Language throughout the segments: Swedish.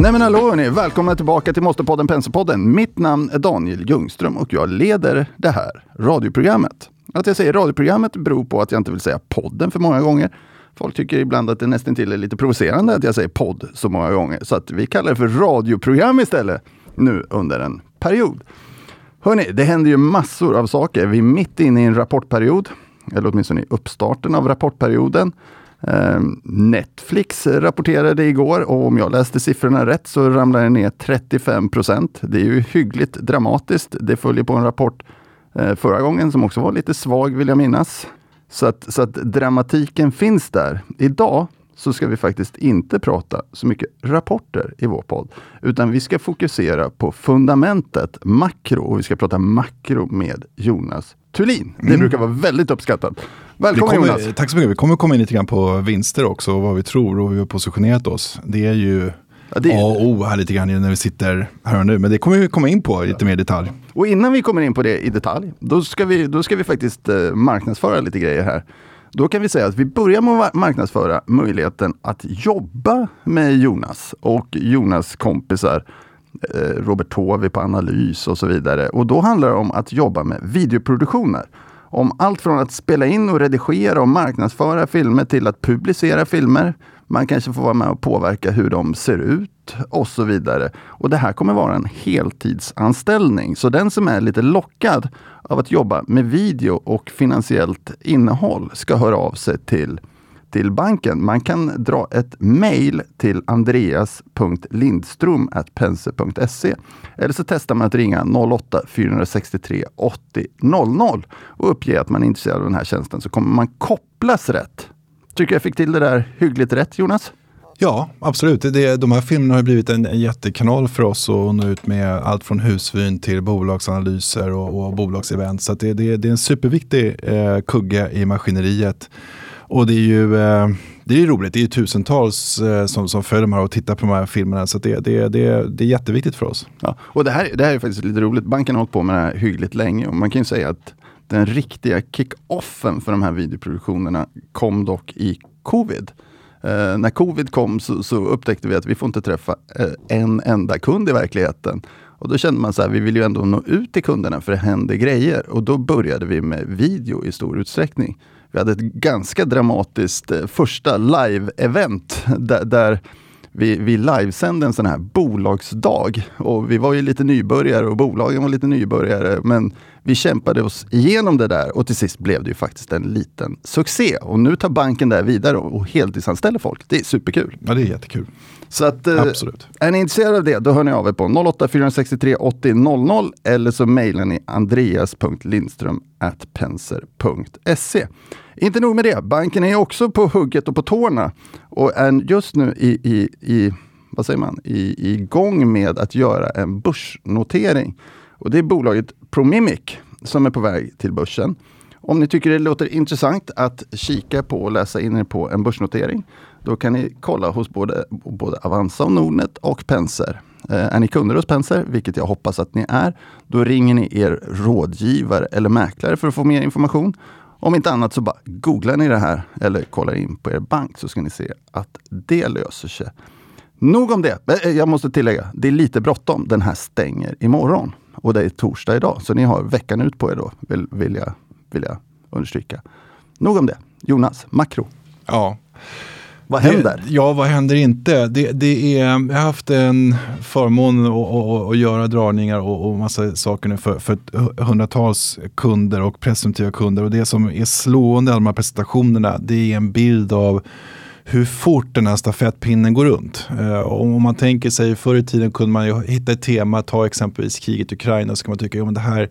Nej men hallå hörni, välkomna tillbaka till Måste-podden Penselpodden. Mitt namn är Daniel Ljungström och jag leder det här radioprogrammet. Att jag säger radioprogrammet beror på att jag inte vill säga podden för många gånger. Folk tycker ibland att det nästan till är lite provocerande att jag säger podd så många gånger. Så att vi kallar det för radioprogram istället nu under en period. Hörni, det händer ju massor av saker. Vi är mitt inne i en rapportperiod, eller åtminstone i uppstarten av rapportperioden. Ehm, Netflix rapporterade igår och om jag läste siffrorna rätt så ramlar den ner 35 procent. Det är ju hyggligt dramatiskt. Det följer på en rapport eh, förra gången som också var lite svag vill jag minnas. Så att, så att dramatiken finns där. Idag så ska vi faktiskt inte prata så mycket rapporter i vår podd, utan vi ska fokusera på fundamentet makro och vi ska prata makro med Jonas Thulin. Det mm. brukar vara väldigt uppskattat. Välkommen kommer, Jonas! Tack så mycket. Vi kommer komma in lite grann på vinster också och vad vi tror och hur vi har positionerat oss. Det är ju Ja, det... A och O här lite grann när vi sitter här och nu. Men det kommer vi komma in på lite mer i detalj. Och innan vi kommer in på det i detalj, då ska vi, då ska vi faktiskt eh, marknadsföra lite grejer här. Då kan vi säga att vi börjar med att marknadsföra möjligheten att jobba med Jonas och Jonas kompisar eh, Robert Tovi på analys och så vidare. Och då handlar det om att jobba med videoproduktioner. Om allt från att spela in och redigera och marknadsföra filmer till att publicera filmer. Man kanske får vara med och påverka hur de ser ut och så vidare. Och det här kommer vara en heltidsanställning. Så den som är lite lockad av att jobba med video och finansiellt innehåll ska höra av sig till till banken. Man kan dra ett mejl till andreas.lindstrom.pense.se eller så testar man att ringa 08-463 80 00 och uppge att man är intresserad av den här tjänsten så kommer man kopplas rätt. Tycker jag fick till det där hyggligt rätt Jonas? Ja, absolut. Det, de här filmerna har blivit en, en jättekanal för oss att nå ut med allt från husvyn till bolagsanalyser och, och bolagsevent. Så det, det, det, är en superviktig eh, kugge i maskineriet. Och det är ju eh, det är roligt, det är tusentals eh, som, som följer de här och tittar på de här filmerna. Så det, det, det, det är jätteviktigt för oss. Ja, och det här, det här är faktiskt lite roligt. Banken har hållit på med det här hyggligt länge och man kan ju säga att den riktiga kick-offen för de här videoproduktionerna kom dock i covid. Eh, när covid kom så, så, upptäckte vi att vi får inte träffa eh, en enda kund i verkligheten. Och då kände man så här, vi vill ju ändå nå ut till kunderna för det händer grejer. Och då började vi med video i stor utsträckning. Vi hade ett ganska dramatiskt eh, första live-event där, där vi, vi livesände en sån här bolagsdag. Och vi var ju lite nybörjare och bolagen var lite nybörjare. Men vi kämpade oss igenom det där och till sist blev det ju faktiskt en liten succé. Och nu tar banken det vidare och heltidsanställer folk. Det är superkul. Ja, det är jättekul. Så att, eh, Absolut. är ni intresserade av det, då hör ni av er på 08 463 80 00 eller så mejlar ni andreas.lindström.penser.se. Inte nog med det, banken är också på hugget och på tårna och är just nu i, i, i vad säger man, i, igång med att göra en börsnotering. Och det är bolaget Promimic som är på väg till börsen. Om ni tycker det låter intressant att kika på och läsa in er på en börsnotering, då kan ni kolla hos både, både Avanza och Nordnet och Penser. Eh, är ni kunder hos Penser, vilket jag hoppas att ni är, då ringer ni er rådgivare eller mäklare för att få mer information. Om inte annat så bara googlar ni det här eller kollar in på er bank så ska ni se att det löser sig. Nog om det. Eh, jag måste tillägga, det är lite bråttom. Den här stänger imorgon och det är torsdag idag. Så ni har veckan ut på er då, vill, vill, jag, vill jag understryka. Nog om det. Jonas, makro. Ja. Vad händer? Det, ja, vad händer inte? Det, det är, jag har haft en förmån att, att göra dragningar och, och massa saker nu för, för hundratals kunder och presumtiva kunder. Och det som är slående i alla de här presentationerna, det är en bild av hur fort den här stafettpinnen går runt. Eh, om man tänker sig förr i tiden kunde man ju hitta ett tema, ta exempelvis kriget i Ukraina, så kan man tycka att det här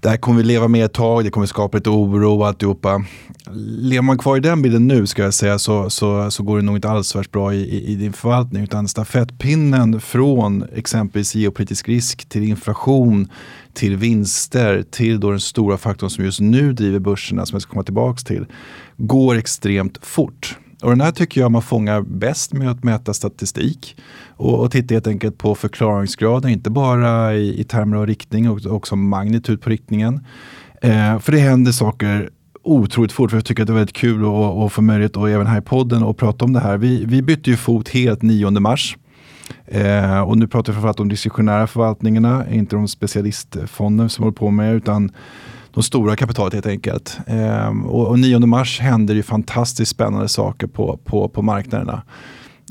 det här kommer vi leva med ett tag, det kommer skapa lite oro och alltihopa. Lever man kvar i den bilden nu ska jag säga så, så, så går det nog inte alls värst bra i, i, i din förvaltning. Utan stafettpinnen från exempelvis geopolitisk risk till inflation till vinster till då den stora faktorn som just nu driver börserna som jag ska komma tillbaka till går extremt fort. Och den här tycker jag man fångar bäst med att mäta statistik och, och titta helt enkelt på förklaringsgraden, inte bara i, i termer av riktning utan också magnitud på riktningen. Eh, för det händer saker otroligt fort. För jag tycker att det är väldigt kul att, att få möjlighet och även här i podden att prata om det här. Vi, vi bytte ju fot helt 9 mars. Eh, och nu pratar vi framförallt om diskretionära förvaltningarna, inte de specialistfonder som håller på med utan de stora kapitalet helt enkelt. Eh, och, och 9 mars händer ju fantastiskt spännande saker på, på, på marknaderna.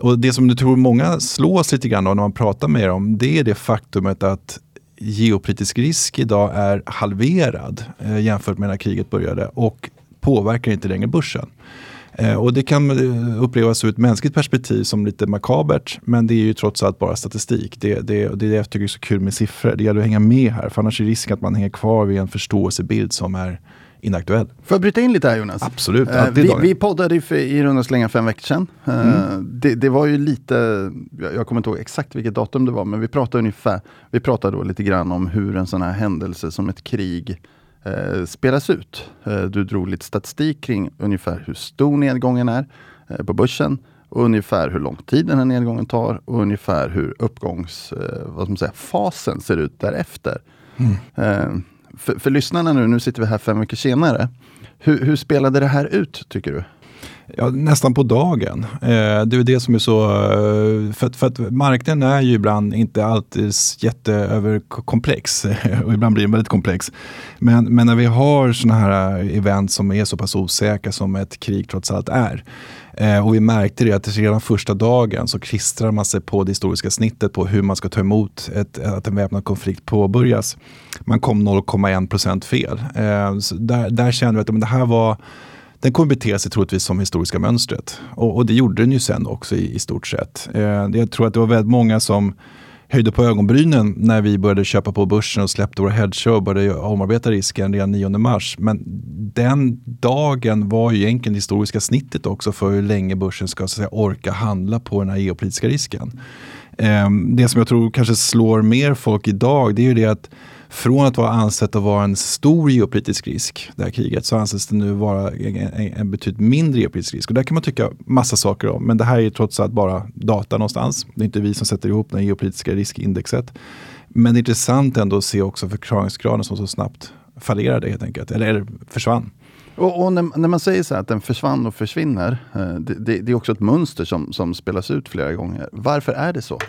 Och det som du tror många slås lite grann av när man pratar med dem, det är det faktumet att geopolitisk risk idag är halverad eh, jämfört med när kriget började och påverkar inte längre börsen. Eh, och det kan eh, upplevas ur ett mänskligt perspektiv som lite makabert, men det är ju trots allt bara statistik. Det, det, det är det jag tycker är så kul med siffror. Det gäller att hänga med här, för annars är risken att man hänger kvar vid en förståelsebild som är inaktuell. Får jag bryta in lite här Jonas? Absolut. Uh, vi, vi poddade för i runda slänga fem veckor sedan. Uh, mm. det, det, var ju lite, jag, jag kommer inte ihåg exakt vilket datum det var, men vi pratade ungefär, vi pratade då lite grann om hur en sån här händelse som ett krig uh, spelas ut. du drog lite statistik kring ungefär hur stor nedgången är på börsen och ungefär hur lång tid den här nedgången tar och ungefär hur uppgångsfasen ser ut därefter. Mm för, för lyssnarna nu, nu sitter vi här fem veckor senare. Hur, hur spelade det här ut tycker du? Ja, nästan på dagen. Eh, det är det som är så, eh, för, att, för att marknaden är ju ibland inte alltid jätteöverkomplex och ibland blir den väldigt komplex. Men, men när vi har sådana här eh, event som är så pass osäkra som ett krig trots allt är. Eh, och vi märkte det att redan första dagen så klistrar man sig på det historiska snittet på hur man ska ta emot ett, att en väpnad konflikt påbörjas. Man kom 0,1% fel. där, där kände vi att men det här var den kommer bete sig troligtvis som historiska mönstret. Och, och, det gjorde den ju sen också i, i stort sett. Eh, jag tror att det var väldigt många som höjde på ögonbrynen när vi började köpa på börsen och släppte våra hedger och började omarbeta risken redan 9 mars. Men den dagen var ju egentligen det historiska snittet också för hur länge börsen ska så säga, orka handla på den här geopolitiska risken. Eh, det som jag tror kanske slår mer folk idag det är ju det att från att vara ansett att vara en stor geopolitisk risk, det här kriget, så anses det nu vara en, en betydligt mindre geopolitisk risk. Och där kan man tycka massa saker om, men det här är trots allt bara data någonstans. Det är inte vi som sätter ihop det geopolitiska riskindexet. Men det är intressant ändå att se också förklaringsgraden som så snabbt fallerade helt enkelt, eller, eller försvann. Och, och när, när, man säger så här att den försvann och försvinner, eh, det, det, det, är också ett mönster som, som spelas ut flera gånger. Varför är det så?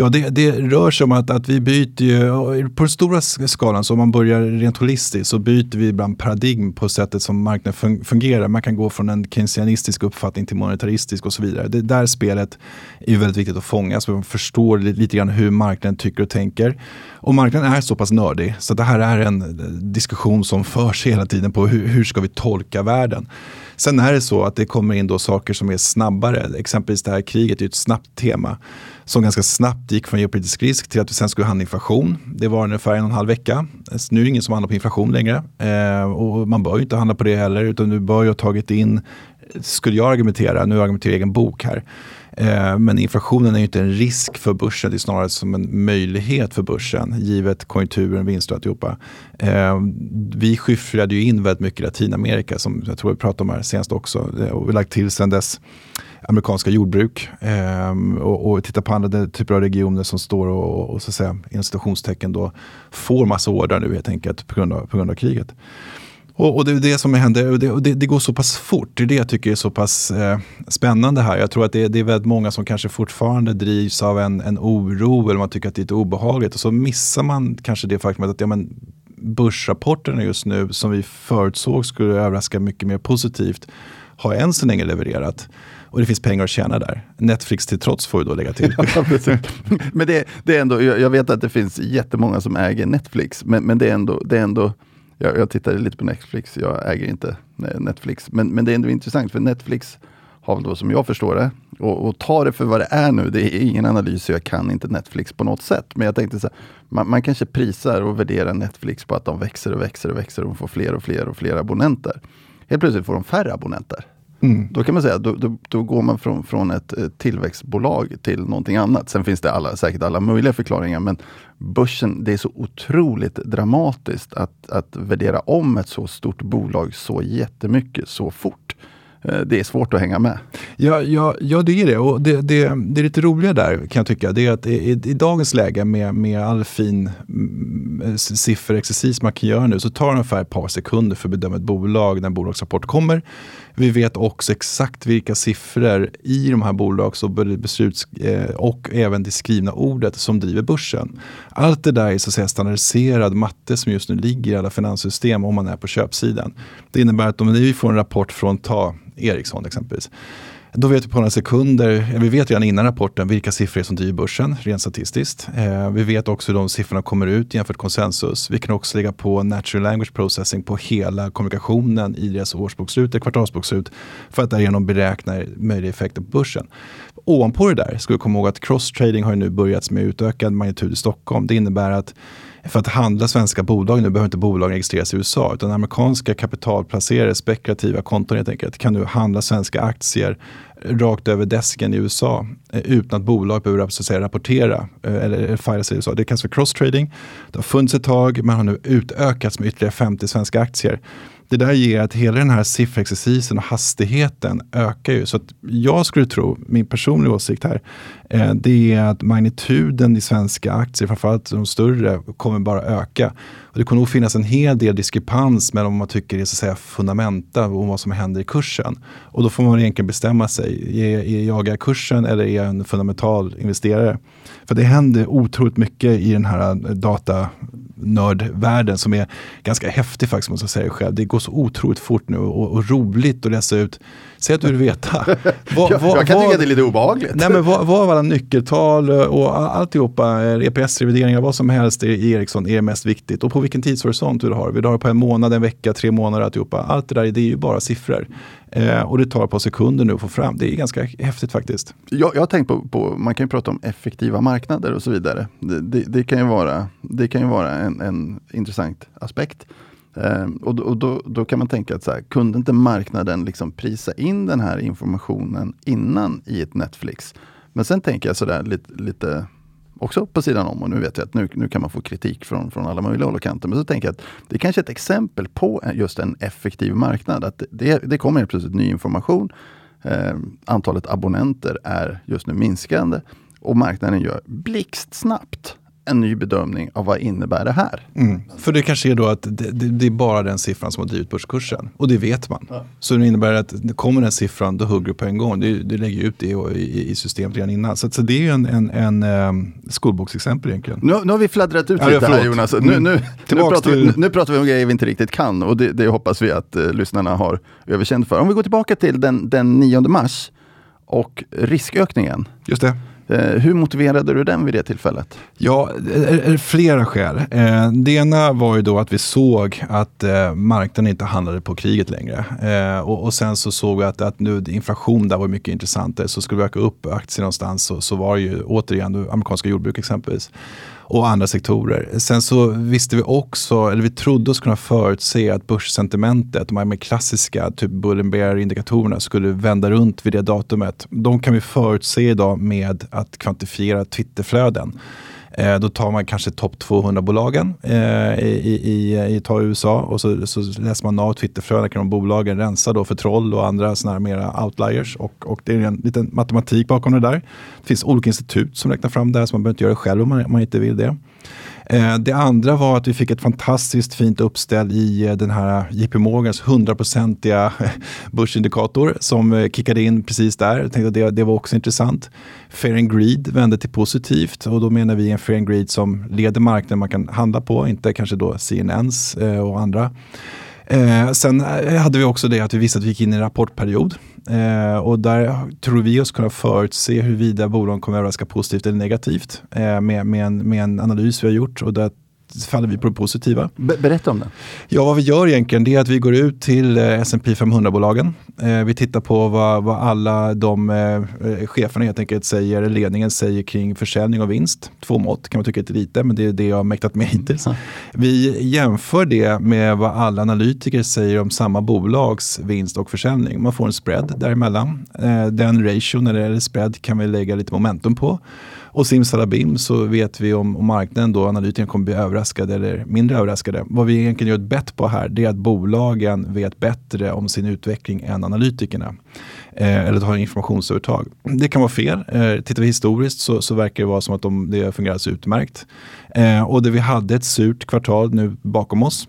Ja, det, det, rör sig om att, att vi byter ju, på den stora skalan, så om man börjar rent holistiskt, så byter vi ibland paradigm på sättet som marknaden fungerar. Man kan gå från en keynesianistisk uppfattning till monetaristisk och så vidare. Det där spelet är väldigt viktigt att fånga, så man förstår lite grann hur marknaden tycker och tänker. Och marknaden är så pass nördig, så det här är en eh, diskussion som förs hela tiden på hur, hur ska vi tolka världen. Sen är det så att det kommer in då saker som är snabbare. Exempelvis det här kriget är ett snabbt tema som ganska snabbt gick från geopolitisk risk till att vi sen skulle handla inflation. Det var ungefär en och en halv vecka. Alltså, nu är det ingen som handlar på inflation längre. Eh, och man bör ju inte handla på det heller utan du bör ju ha tagit in, skulle jag argumentera, nu argumenterar jag egen bok här, eh, men inflationen är ju inte en risk för börsen, det är snarare som en möjlighet för börsen givet konjunkturen, vinster och alltihopa. Eh, vi skyfflade ju in väldigt mycket i Latinamerika som jag tror vi pratade om här senast också eh, och vi har lagt till sen dess amerikanska jordbruk eh, och, och titta på andra typer av regioner som står och, och så att säga, inom citationstecken då får massa ordrar nu helt enkelt på grund av, på grund av kriget. Och, och, det är det som händer och det, och det, det, går så pass fort. Det är det jag tycker är så pass eh, spännande här. Jag tror att det, det, är väldigt många som kanske fortfarande drivs av en, en oro eller man tycker att det är lite obehagligt och så missar man kanske det faktumet att ja, men, börsrapporterna just nu som vi förutsåg skulle överraska mycket mer positivt har än så länge levererat. Och det finns pengar att tjäna där. Netflix till trots får vi då lägga till. men det, det, är ändå, jag vet att det finns jättemånga som äger Netflix, men, men det är ändå, det är ändå jag, jag tittade lite på Netflix, jag äger inte Netflix, men, men det är ändå intressant för Netflix har väl då som jag förstår det, och, och ta det för vad det är nu, det är ingen analys, jag kan inte Netflix på något sätt. Men jag tänkte så här, man, man, kanske prisar och värderar Netflix på att de växer och växer och växer och får fler och fler och fler abonnenter. Helt plötsligt får de färre abonnenter. Mm. Då kan man säga, då, då, då, går man från, från ett tillväxtbolag till någonting annat. Sen finns det alla, säkert alla möjliga förklaringar, men börsen, det är så otroligt dramatiskt att, att värdera om ett så stort bolag så jättemycket, så fort. Eh, det är svårt att hänga med. Ja, ja, ja det är det. Och det, det, det är lite roliga där kan jag tycka. Det är att i, i dagens läge med, med all fin mm, sifferexercis man kan göra nu så tar det ungefär ett par sekunder för att bedöma ett bolag när en bolagsrapport kommer. Vi vet också exakt vilka siffror i de här bolags och besluts eh, och även det skrivna ordet som driver börsen. Allt det där är så att säga standardiserad matte som just nu ligger i alla finanssystem om man är på köpsidan. Det innebär att om vi får en rapport från ta Ericsson exempelvis. Då vet vi på några sekunder, vi vet redan innan rapporten vilka siffror som driver börsen rent statistiskt. Eh, vi vet också hur de siffrorna kommer ut jämfört med konsensus. Vi kan också lägga på natural language processing på hela kommunikationen i deras årsbokslut, eller kvartalsbokslut för att därigenom beräkna möjliga effekter på börsen. Ovanpå det där ska vi komma ihåg att cross-trading har nu börjat med utökad magnitud i Stockholm. Det innebär att för att handla svenska bolag nu behöver inte bolagen registreras i USA utan amerikanska kapitalplacerare, spekulativa konton helt enkelt, kan nu handla svenska aktier rakt över desken i USA eh, utan att bolag behöver så att säga, rapportera eh, eller fira sig i USA. Det kallas för cross-trading. Det har funnits ett tag men har nu utökats med ytterligare 50 svenska aktier. Det där ger att hela den här sifferexercisen och hastigheten ökar ju. Så att jag skulle tro, min personliga åsikt här, eh, det är att magnituden i svenska aktier, framförallt de större, kommer bara öka. Och det kommer nog finnas en hel del diskrepans mellan vad man tycker är så att säga, fundamenta och vad som händer i kursen. Och då får man egentligen bestämma sig. Är, är jag kursen eller är jag en fundamental investerare? För det händer otroligt mycket i den här eh, datanördvärlden som är ganska häftig faktiskt måste jag säga själv. Det går så otroligt fort nu och, och roligt att läsa ut Säg att du vill veta. Vad, jag, jag kan vad, tycka att det är lite obehagligt. Nej, men vad, vad alla nyckeltal och alltihopa, EPS-revideringar, vad som helst i Ericsson är mest viktigt. Och på vilken tidshorisont du har. Vill du ha det på en månad, en vecka, tre månader, alltihopa. Allt det där det är ju bara siffror. Eh, och det tar ett par sekunder nu att få fram. Det är ganska häftigt faktiskt. Jag, jag har tänkt på, på, man kan ju prata om effektiva marknader och så vidare. Det, det, det kan ju vara, det kan ju vara en, en intressant aspekt. Eh, och, och då, då, kan man tänka att så här, kunde inte marknaden liksom prisa in den här informationen innan i ett Netflix? Men sen tänker jag sådär lite, lite också på sidan om och nu vet jag att nu, nu kan man få kritik från, från alla möjliga håll och kanter. Men så tänker jag att det är kanske är ett exempel på just en effektiv marknad. Att det, det kommer helt plötsligt ny information. Eh, antalet abonnenter är just nu minskande och marknaden gör blixtsnabbt en ny bedömning av vad innebär det här. Mm. För det kanske är då att det, det, det, är bara den siffran som har drivit börskursen och det vet man. Ja. Så det innebär att kommer den siffran då hugger du på en gång. Du, du lägger ut det i, i systemet redan innan. Så, så det är en, en, en um, skolboksexempel egentligen. Nu, nu har vi fladdrat ut ja, lite här Jonas. Nu, mm. nu, nu, pratar vi, nu pratar vi om grejer vi inte riktigt kan och det, det hoppas vi att uh, lyssnarna har överkänt för. Om vi går tillbaka till den, den 9 mars och riskökningen. Just det. Eh, hur motiverade du den vid det tillfället? Ja, flera skäl. Eh, det ena var ju då att vi såg att eh, marknaden inte handlade på kriget längre. Och sen så såg vi att, att nu inflation där var mycket intressantare. Så skulle vi öka upp aktier någonstans så, så var det ju återigen amerikanska jordbruk exempelvis och andra sektorer. Sen så visste vi också, eller vi trodde oss kunna förutse att börssentimentet, de här mer klassiska typ bull and bear indikatorerna skulle vända runt vid det datumet. De kan vi förutse idag med att kvantifiera Twitterflöden. Eh, då tar man kanske topp 200-bolagen eh, i, i, i ta USA och så, så läser man av Twitterflöden kring de bolagen, rensar då för troll och andra såna här mera outliers. Och, och det är en liten matematik bakom det där. Det finns olika institut som räknar fram det här så man behöver inte göra det själv om man, om man inte vill det. Eh, det andra var att vi fick ett fantastiskt fint uppställ i eh, den här JP Morgans 100-procentiga börsindikator som eh, kickade in precis där. Jag tänkte att det, det var också intressant. Fair and Greed vände till positivt och då menar vi en Fair and Greed som leder marknaden man kan handla på, inte kanske då CNNs och andra. Eh, sen eh, hade vi också det att vi visste att vi gick in i en rapportperiod. Eh, och där tror vi oss kunna förutse huruvida bolagen kommer överraska positivt eller negativt eh, med, med, en, med en analys vi har gjort. Och där faller vi på det positiva. Berätta om det. Ja, vad vi gör egentligen det är att vi går ut till eh, S&P 500-bolagen. Eh, vi tittar på vad, vad alla de eh, cheferna helt enkelt säger, ledningen säger kring försäljning och vinst. Två mått kan man tycka är lite, men det är det jag har mäktat med hittills. Mm. Vi jämför det med vad alla analytiker säger om samma bolags vinst och försäljning. Man får en spread däremellan. Eh, den ration eller spread kan vi lägga lite momentum på. Och simsalabim så vet vi om, om marknaden då, analytikerna kommer bli överraskade eller mindre överraskade. Vad vi egentligen gör ett bett på här, det är att bolagen vet bättre om sin utveckling än analytikerna. Eh, eller har informationsövertag. Det kan vara fel. Eh, tittar vi historiskt så, så verkar det vara som att de, det fungerar utmärkt. Eh, och det vi hade ett surt kvartal nu bakom oss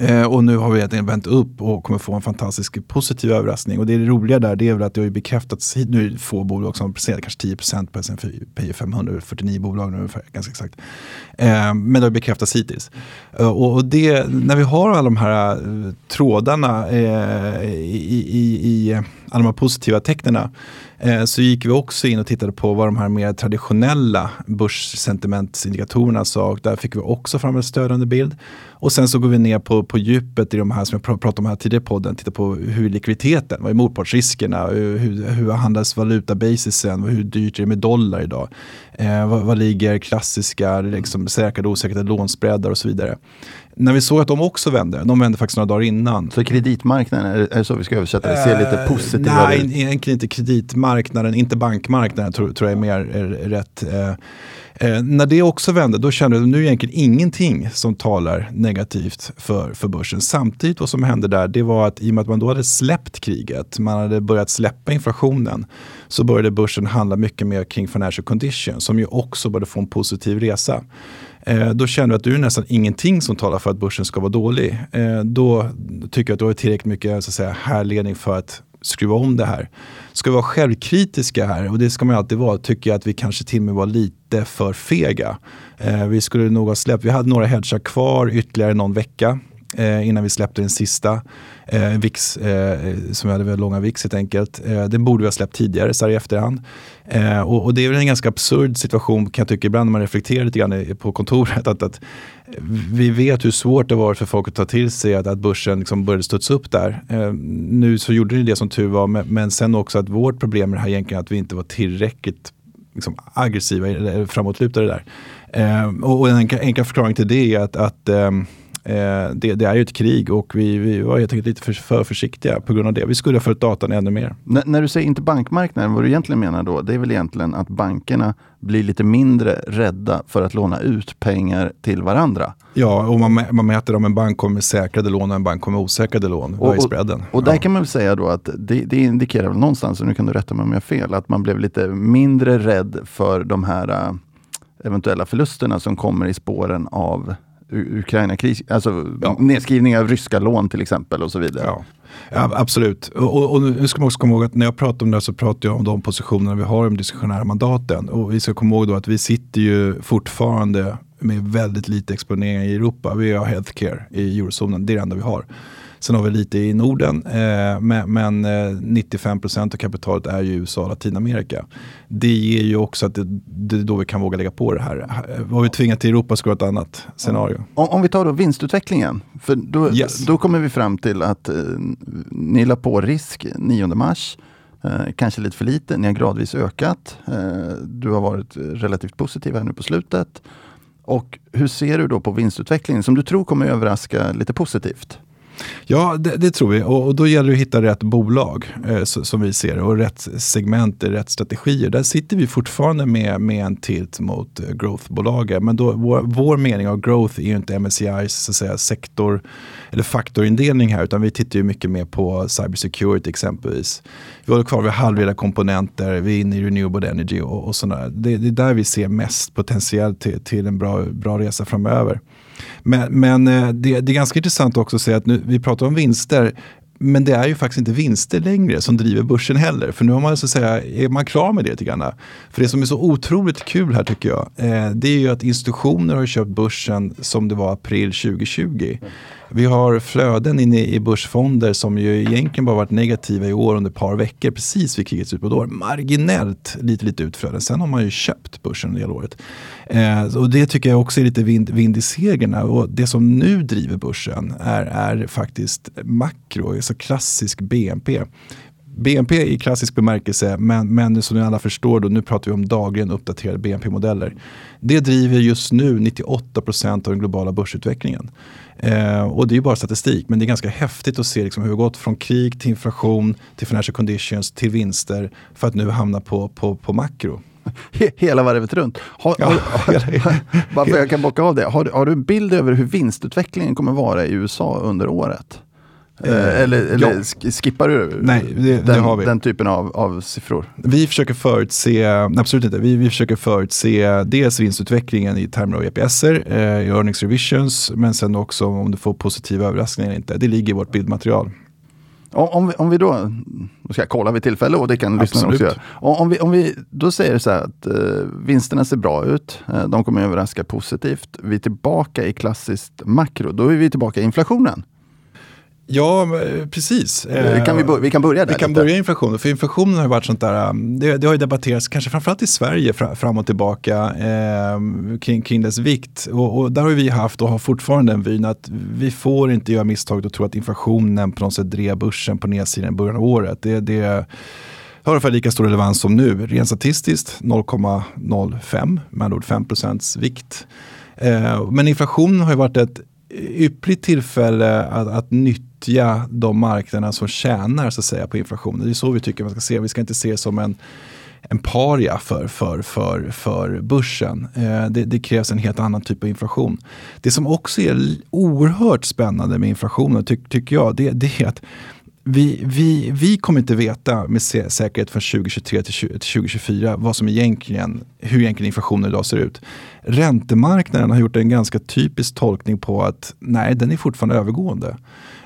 Eh, och nu har vi egentligen vänt upp och kommer få en fantastisk positiv överraskning. Och det, är det roliga där det är väl att det har bekräftats, nu är det få bolag som har presterat kanske 10% på S&P 500, 49 bolag nu ungefär, ganska exakt. Eh, men det har bekräftats hittills. Eh, och, och det, när vi har alla de här eh, trådarna eh, i, i, i alla de här positiva tecknen eh, så gick vi också in och tittade på vad de här mer traditionella börssentimentsindikatorerna sa och där fick vi också fram en stödjande bild. Och sen så går vi ner på, på djupet i de här som jag pratade om här tidigare i podden. Titta på hur likviditeten, vad är motpartsriskerna, hur, hur handlas valutabasisen, hur dyrt är det med dollar idag? Eh, vad, vad ligger klassiska liksom, säkrade och osäkrade lånspreadar och så vidare. När vi såg att de också vände, de vände faktiskt några dagar innan. Så kreditmarknaden, är det så vi ska översätta det, ser lite eh, positivare ut? Nej, inte kreditmarknaden, inte bankmarknaden tror, tror jag är mer är rätt. Eh, Eh, när det också vände, då kände jag nu är egentligen ingenting som talar negativt för, för börsen. Samtidigt vad som hände där, det var att i och med att man då hade släppt kriget, man hade börjat släppa inflationen, så började börsen handla mycket mer kring financial condition, som ju också började få en positiv resa. Eh, då känner du att du är nästan ingenting som talar för att börsen ska vara dålig. Eh, då tycker jag att du har tillräckligt mycket så att säga, härledning för att skruva om det här. Ska vi vara självkritiska här, och det ska man alltid vara, tycker jag att vi kanske till och med var lite för fega. Eh, vi skulle nog ha släppt, vi hade några hedgar kvar ytterligare någon vecka eh, innan vi släppte den sista. Eh, VIX, eh, som vi hade väldigt långa VIX helt enkelt. Eh, den borde vi ha släppt tidigare så här i efterhand. Eh, och, och, det är väl en ganska absurd situation kan jag tycka ibland när man reflekterar lite grann på kontoret. Att, att vi vet hur svårt det var för folk att ta till sig att, att börsen liksom började studsa upp där. Eh, nu så gjorde ni det som tur var men, men sen också att vårt problem med det här egentligen att vi inte var tillräckligt liksom, aggressiva eller framåtlutade där. Eh, och, och en enkel förklaring till det är att, att Eh, det, det, är ju ett krig och vi, vi var helt enkelt lite för, för försiktiga på grund av det. Vi skulle ha följt datan ännu mer. N när du säger inte bankmarknaden, vad du egentligen menar då, det är väl egentligen att bankerna blir lite mindre rädda för att låna ut pengar till varandra? Ja, och man, man mäter om en bank kommer med säkrade lån och en bank kommer med osäkrade lån. Och, och, och, och där ja. kan man väl säga då att det, det indikerar väl någonstans, och nu kan du rätta mig om jag har fel, att man blev lite mindre rädd för de här uh, eventuella förlusterna som kommer i spåren av Ukraina-kris, alltså ja. nedskrivning av ryska lån till exempel och så vidare. Ja. Ja, absolut. Och, och, nu ska man också komma ihåg att när jag pratar om det här så pratar jag om de positionerna vi har i de diskretionära mandaten. Och vi ska komma ihåg då att vi sitter ju fortfarande med väldigt lite exponering i Europa. Vi har healthcare i eurozonen, det är det enda vi har. Sen har vi lite i Norden, eh, men, men eh, 95% av kapitalet är ju USA och Latinamerika. Det ger ju också att det, det är då vi kan våga lägga på det här. Vad vi tvingar till Europa ska vara ett annat scenario. Om, om vi tar då vinstutvecklingen, för då, yes. då kommer vi fram till att eh, ni la på risk 9 mars. Eh, kanske lite för lite, ni har gradvis ökat. Eh, du har varit relativt positiv här nu på slutet. Och hur ser du då på vinstutvecklingen som du tror kommer överraska lite positivt? Ja, det, det, tror vi. Och, och, då gäller det att hitta rätt bolag eh, så, som vi ser det och rätt segment, rätt strategier. Där sitter vi fortfarande med, med en tilt mot eh, growthbolagen. Men då, vår, vår mening av growth är ju inte MSCIs så att säga, sektor eller faktorindelning här utan vi tittar ju mycket mer på cybersecurity exempelvis. Vi håller kvar vid halvledarkomponenter, vi är inne i renewable energy och, och sådana. Det, det är där vi ser mest potentiellt till, till en bra, bra resa framöver. Men, men eh, det, det, är ganska intressant också att säga att nu, vi pratar om vinster. Men det är ju faktiskt inte vinster längre som driver börsen heller. För nu har man så att säga, är man klar med det lite grann. För det som är så otroligt kul här tycker jag, eh, det är ju att institutioner har köpt börsen som det var april 2020. Vi har flöden inne i börsfonder som ju egentligen bara varit negativa i år under ett par veckor precis vid krigets utbrott. Marginellt lite, lite utflöden. Sen har man ju köpt börsen under hela året. Eh, och det tycker jag också är lite vind, vind i segerna. Och det som nu driver börsen är, är faktiskt makro, alltså klassisk BNP. BNP i klassisk bemärkelse, men, men som ni alla förstår, då, nu pratar vi om dagligen uppdaterade BNP-modeller. Det driver just nu 98% av den globala börsutvecklingen. Eh, och det är ju bara statistik, men det är ganska häftigt att se liksom hur vi gått från krig till inflation, till financial conditions, till vinster för att nu hamna på, på, på makro. hela varvet runt. Har, Ja, har, varför jag kan bocka av det. Har, har du en bild över hur vinstutvecklingen kommer vara i USA under året? Eh, Eh, eller eller ja. sk- skippar du Nej, det- det den, har vi. den typen av, av siffror? Vi försöker förutse, absolut inte, vi, vi försöker förutse dels vinstutvecklingen i termer av EPSer, eh, i earnings revisions, men sen också om du får positiva överraskningar eller inte. Det ligger i vårt bildmaterial. Om, om, vi, om vi då, då ska jag kolla vid tillfälle och det kan lyssnarna också göra. Om, om, vi, om vi då säger så här att eh, vinsterna ser bra ut, eh, de kommer överraska positivt. Vi är tillbaka i klassiskt makro, då är vi tillbaka i inflationen. Ja, eh, precis. Eh, kan vi, bör- vi kan börja där Vi kan lite. börja inflationen, för inflationen har varit sånt där, um, det, det har ju debatterats kanske framförallt i Sverige fra, fram och tillbaka eh, kring, kring dess vikt. Och, och där har vi haft och har fortfarande den vyn att vi får inte göra misstaget att tro att inflationen på något sätt drev börsen på nedsidan i början av året. Det, det har ungefär lika stor relevans som nu. Rent statistiskt 0,05, med andra ord 5 vikt. Eh, men inflationen har ju varit ett yppligt tillfälle att, att nyttja de marknaderna som tjänar så att säga, på inflationen. Det är så vi tycker man ska se Vi ska inte se det som en, en paria för, för, för, för börsen. Eh, det, det krävs en helt annan typ av inflation. Det som också är oerhört spännande med inflationen ty, tycker jag, det, det är att vi, vi, vi kommer inte veta med säkerhet från 2023 till 20 till 2024 vad som egentligen, hur egentligen inflationen idag ser ut. Räntemarknaden har gjort en ganska typisk tolkning på att nej, den är fortfarande övergående.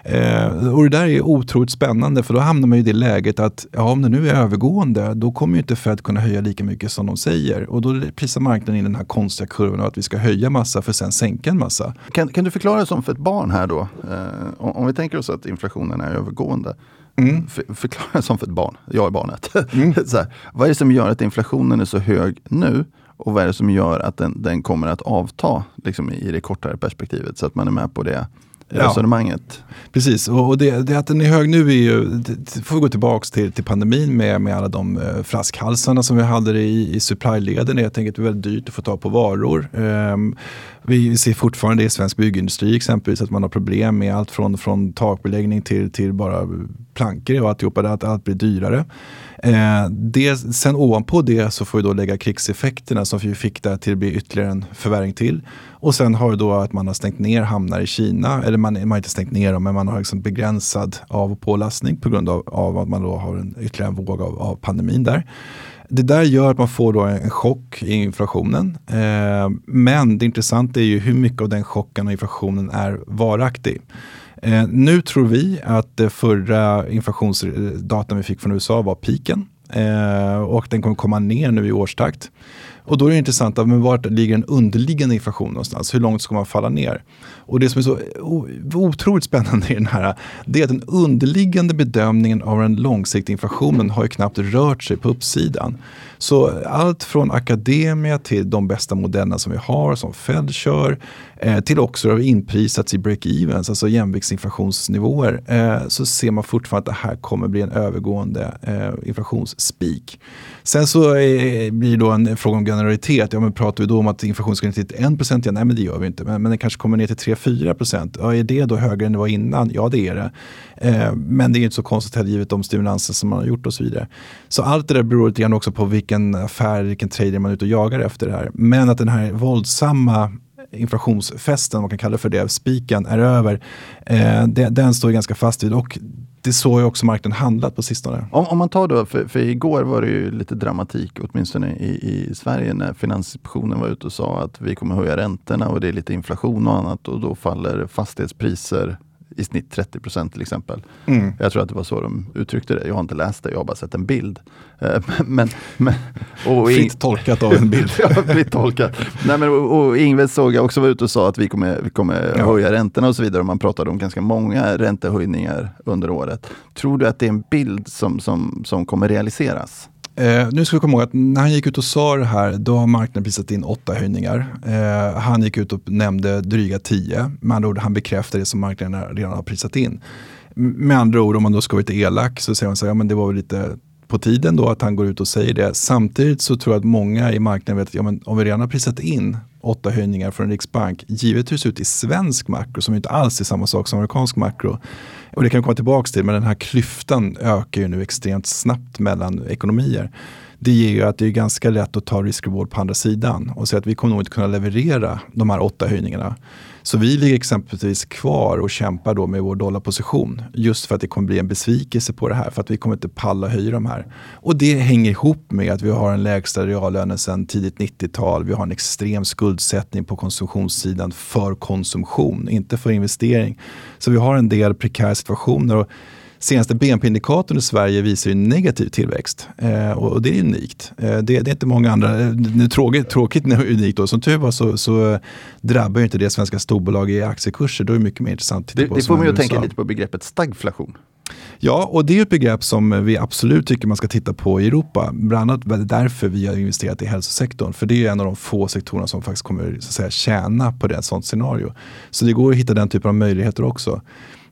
Eh, och det där är otroligt spännande för då hamnar man i det läget att ja, om det nu är övergående då kommer inte Fed kunna höja lika mycket som de säger. Och då prisar marknaden in den här konstiga kurvan av att vi ska höja massa för sen sänka en massa. Kan, kan du förklara som för ett barn här då? Eh, om, om vi tänker oss att inflationen är övergående. Mm. För, förklara som för ett barn, jag är barnet. så här, vad är det som gör att inflationen är så hög nu? Och vad är det som gör att den, den kommer att avta liksom, i det kortare perspektivet? Så att man är med på det Ja. Precis, och det, det att den är hög nu är ju, det, får vi gå tillbaka till, till pandemin med, med alla de eh, flaskhalsarna som vi hade i, i supply-leden. Det är helt enkelt väldigt dyrt att få tag på varor. Um, vi ser fortfarande i svensk byggindustri exempelvis att man har problem med allt från, från takbeläggning till, till bara plankor och alltihopa, att allt blir dyrare. Eh, det, sen ovanpå det så får vi då lägga krigseffekterna som vi fick där till att bli ytterligare en förvärring till. Och sen har vi då att man har stängt ner hamnar i Kina, eller man, man har inte stängt ner dem men man har liksom begränsad av och pålastning på grund av, av att man då har en ytterligare en våg av, av pandemin där. Det där gör att man får då en chock i inflationen. Eh, men det intressanta är ju hur mycket av den chocken och inflationen är varaktig. Eh, nu tror vi att det förra inflationsdatan vi fick från USA var piken. Eh, och den kommer komma ner nu i årstakt. Och då är det intressant, men vart ligger den underliggande inflationen någonstans? Hur långt ska man falla ner? Och det som är så otroligt spännande i den här, det är att den underliggande bedömningen av den långsiktiga inflationen har ju knappt rört sig på uppsidan. Så allt från akademia till de bästa modellerna som vi har, som Fed kör, eh, till också har inprisats i break-evens, alltså jämviktsinflationsnivåer, eh, så ser man fortfarande att det här kommer bli en övergående eh, inflationsspik. Sen så eh, blir det då en fråga om generalitet. Ja, men pratar vi då om att inflationen ska ner till 1% igen? Nej, men det gör vi inte. Men, men den kanske kommer ner till 3-4%. Ja, är det då högre än det var innan? Ja, det är det. Eh, men det är inte så konstigt här givet de stimulanser som man har gjort och så vidare. Så allt det där beror lite grann också på vilken affär, vilken trader man är ute och jagar efter det här. Men att den här våldsamma inflationsfesten, man kan kalla det för det, spiken är över. Eh, det, den står ganska fast vid och det så har ju också marknaden handlat på sistone. Om, om man tar då, för, för igår var det ju lite dramatik, åtminstone i, i Sverige, när Finansinspektionen var ute och sa att vi kommer höja räntorna och det är lite inflation och annat och då faller fastighetspriser i snitt 30 procent till exempel. Mm. Jag tror att det var så de uttryckte det. Jag har inte läst det, jag har bara sett en bild. Eh, Men, men, och Fritt tolkat av en bild. ja, fritt tolkat. Nej, men, och, och Ingves såg jag också var ute och sa att vi kommer, vi kommer Ja. höja räntorna och så vidare. Och man pratade om ganska många räntehöjningar under året. Tror du att det är en bild som, som, som kommer realiseras? Eh, nu ska vi komma ihåg att när han gick ut och sa det här, då har marknaden prisat in åtta höjningar. Eh, han gick ut och nämnde dryga tio. Med andra ord, han bekräftar det som marknaden redan har prisat in. Med andra ord, om man då ska vara lite elak så säger man så här, ja men det var väl lite på tiden då att han går ut och säger det. Samtidigt så tror jag att många i marknaden vet att ja, men om vi redan har prisat in åtta höjningar från Riksbank, givet hur det ser ut i svensk makro som inte alls är samma sak som amerikansk makro. Och det kan vi komma tillbaka till, men den här klyftan ökar ju nu extremt snabbt mellan ekonomier. det ger ju att det är ganska lätt att ta risk-reward på andra sidan och säga att vi kommer nog inte kunna leverera de här åtta höjningarna. Så vi ligger exempelvis kvar och kämpar då med vår dollarposition. Just för att det kommer bli en besvikelse på det här. För att vi kommer inte palla höja de här. Och det hänger ihop med att vi har en lägsta reallönen sedan tidigt 90-tal. Vi har en extrem skuldsättning på konsumtionssidan för konsumtion, inte för investering. Så vi har en del prekära situationer. Och senaste BNP-indikatorn i Sverige visar ju negativ tillväxt. Eh, och, det är unikt. Eh, det, det, är inte många andra, eh, är tråkigt, tråkigt unikt då. Som tur var så, så drabbar ju inte det svenska storbolag i aktiekurser. Då är det mycket mer intressant att titta på. Det, det får man ju tänka lite på begreppet stagflation. Ja, och det är ett begrepp som vi absolut tycker man ska titta på i Europa. Bland annat därför vi har investerat i hälsosektorn. För det är en av de få sektorerna som faktiskt kommer så att säga, tjäna på det sånt scenario. Så det går att hitta den typen av möjligheter också.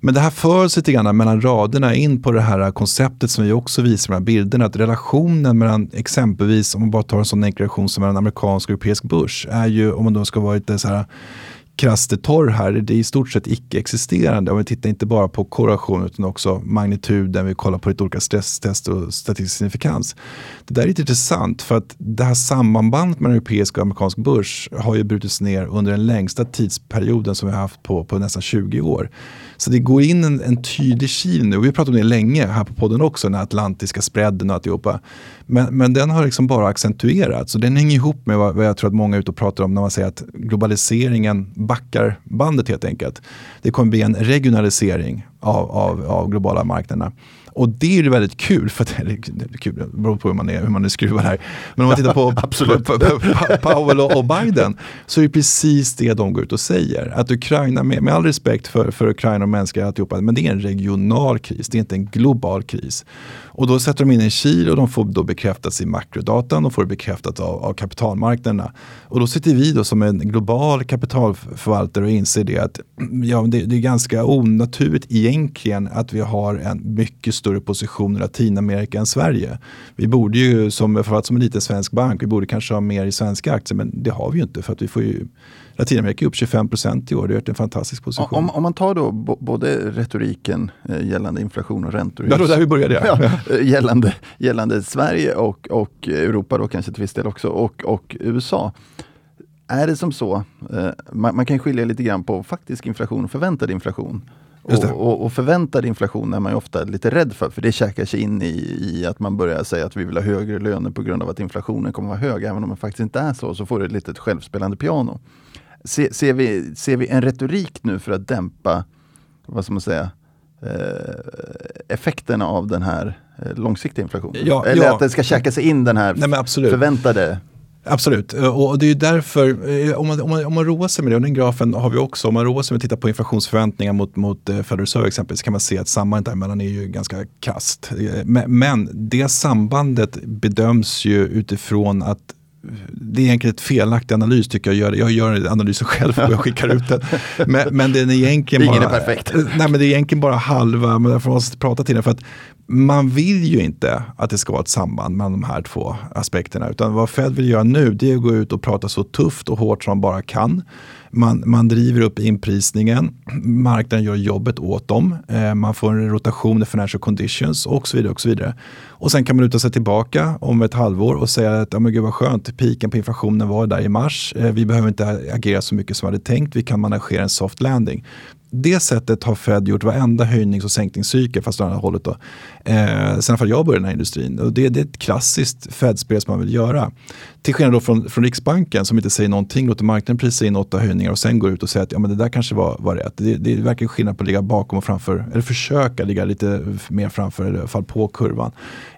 Men det här för sig lite grann mellan raderna in på det här konceptet som vi också visar med bilderna. Att relationen mellan exempelvis, om man bara tar en sån enkel relation som mellan amerikansk och europeisk börs, är ju, om man då ska vara lite så här krasst torr här, det är i stort sett icke-existerande. Om vi tittar inte bara på korrelation utan också magnituden, vi kollar på lite olika stresstester och statistisk signifikans. Det där är lite intressant för att det här sambandet mellan europeisk och amerikansk börs har ju brutits ner under den längsta tidsperioden som vi har haft på, på nästan 20 år. Så det går in en, en tydlig kil nu. Vi har pratat om det länge här på podden också, den här atlantiska spreaden och alltihopa. Men, men den har liksom bara accentuerats och den hänger ihop med vad, vad jag tror att många är ute och pratar om när man säger att globaliseringen backar bandet helt enkelt. Det kommer bli en regionalisering av, av, av globala marknaderna. Och det är väldigt kul, för att, det är kul, det beror på hur man är, hur man är skruvad här. Men om man tittar på, på, Powell och Biden så är det precis det de går ut och säger. Att Ukraina, med, med all respekt för, för Ukraina och mänskliga alltihopa, men det är en regional kris, det är inte en global kris. Och då sätter de in en kil och de får då bekräftas i makrodatan och får det bekräftat av, av kapitalmarknaderna. Och då sitter vi då som en global kapitalförvaltare och inser det att ja, det, det är ganska onaturligt egentligen att vi har en mycket större position i Latinamerika än Sverige. Vi borde ju, som, framförallt som en liten svensk bank, vi borde kanske ha mer i svenska aktier men det har vi ju inte för att vi får ju Latinamerika är upp 25 procent i år. Det är en fantastisk position. Om, om man tar då både retoriken eh, gällande inflation och räntor. Ja, då där vi började. Ja. ja, eh, gällande, gällande Sverige och, och Europa då kanske till viss del också och, och USA. Är det som så, eh, man, man, kan skilja lite grann på faktisk inflation och förväntad inflation. Och, och, förväntad inflation är man ju ofta lite rädd för, för det käkar sig in i, i, att man börjar säga att vi vill ha högre löner på grund av att inflationen kommer att vara hög. Även om det faktiskt inte är så, så får det ett litet självspelande piano. Se, ser, vi, ser vi en retorik nu för att dämpa, vad ska man säga, eh, effekterna av den här eh, långsiktiga inflationen? Ja, Eller ja. att det ska käka sig in den här Nej, förväntade Absolut, och det är därför, eh, om man, om, man, om man roar sig med det, och den grafen har vi också, om man roar sig med att titta på inflationsförväntningar mot, mot eh, Federal Reserve exempelvis, kan man se att sambandet däremellan är ju ganska kast. Men det sambandet bedöms ju utifrån att det är egentligen ett felaktig analys tycker jag. Jag gör analysen själv och jag skickar ut den. Men, men den är egentligen Ingen bara, är perfekt. Nej, men det är egentligen bara halva, men därför måste jag prata till den. För att man vill ju inte att det ska vara ett samband mellan de här två aspekterna. Utan vad Fed vill göra nu det är att gå ut och prata så tufft och hårt som man bara kan. Man, man driver upp inprisningen, marknaden gör jobbet åt dem, eh, man får en rotation i financial conditions och så vidare. Och så vidare. Och sen kan man luta sig tillbaka om ett halvår och säga att ja, men gud vad skönt, piken på inflationen var där i mars, eh, vi behöver inte agera så mycket som vi hade tänkt, vi kan managera en soft landing det sättet har Fed gjort varenda höjnings och sänkningscykel, fast åt andra hållet. Då. Eh, sen för jag började i den här industrin. Och det, det är ett klassiskt Fed-spel som man vill göra. Till skillnad då från, från Riksbanken som inte säger någonting, låter marknaden prisa in åtta höjningar och sen går ut och säger att ja, men det där kanske var, var rätt. Det, det är verkligen skillnad på att ligga bakom och framför, eller försöka ligga lite mer framför, eller fall på kurvan.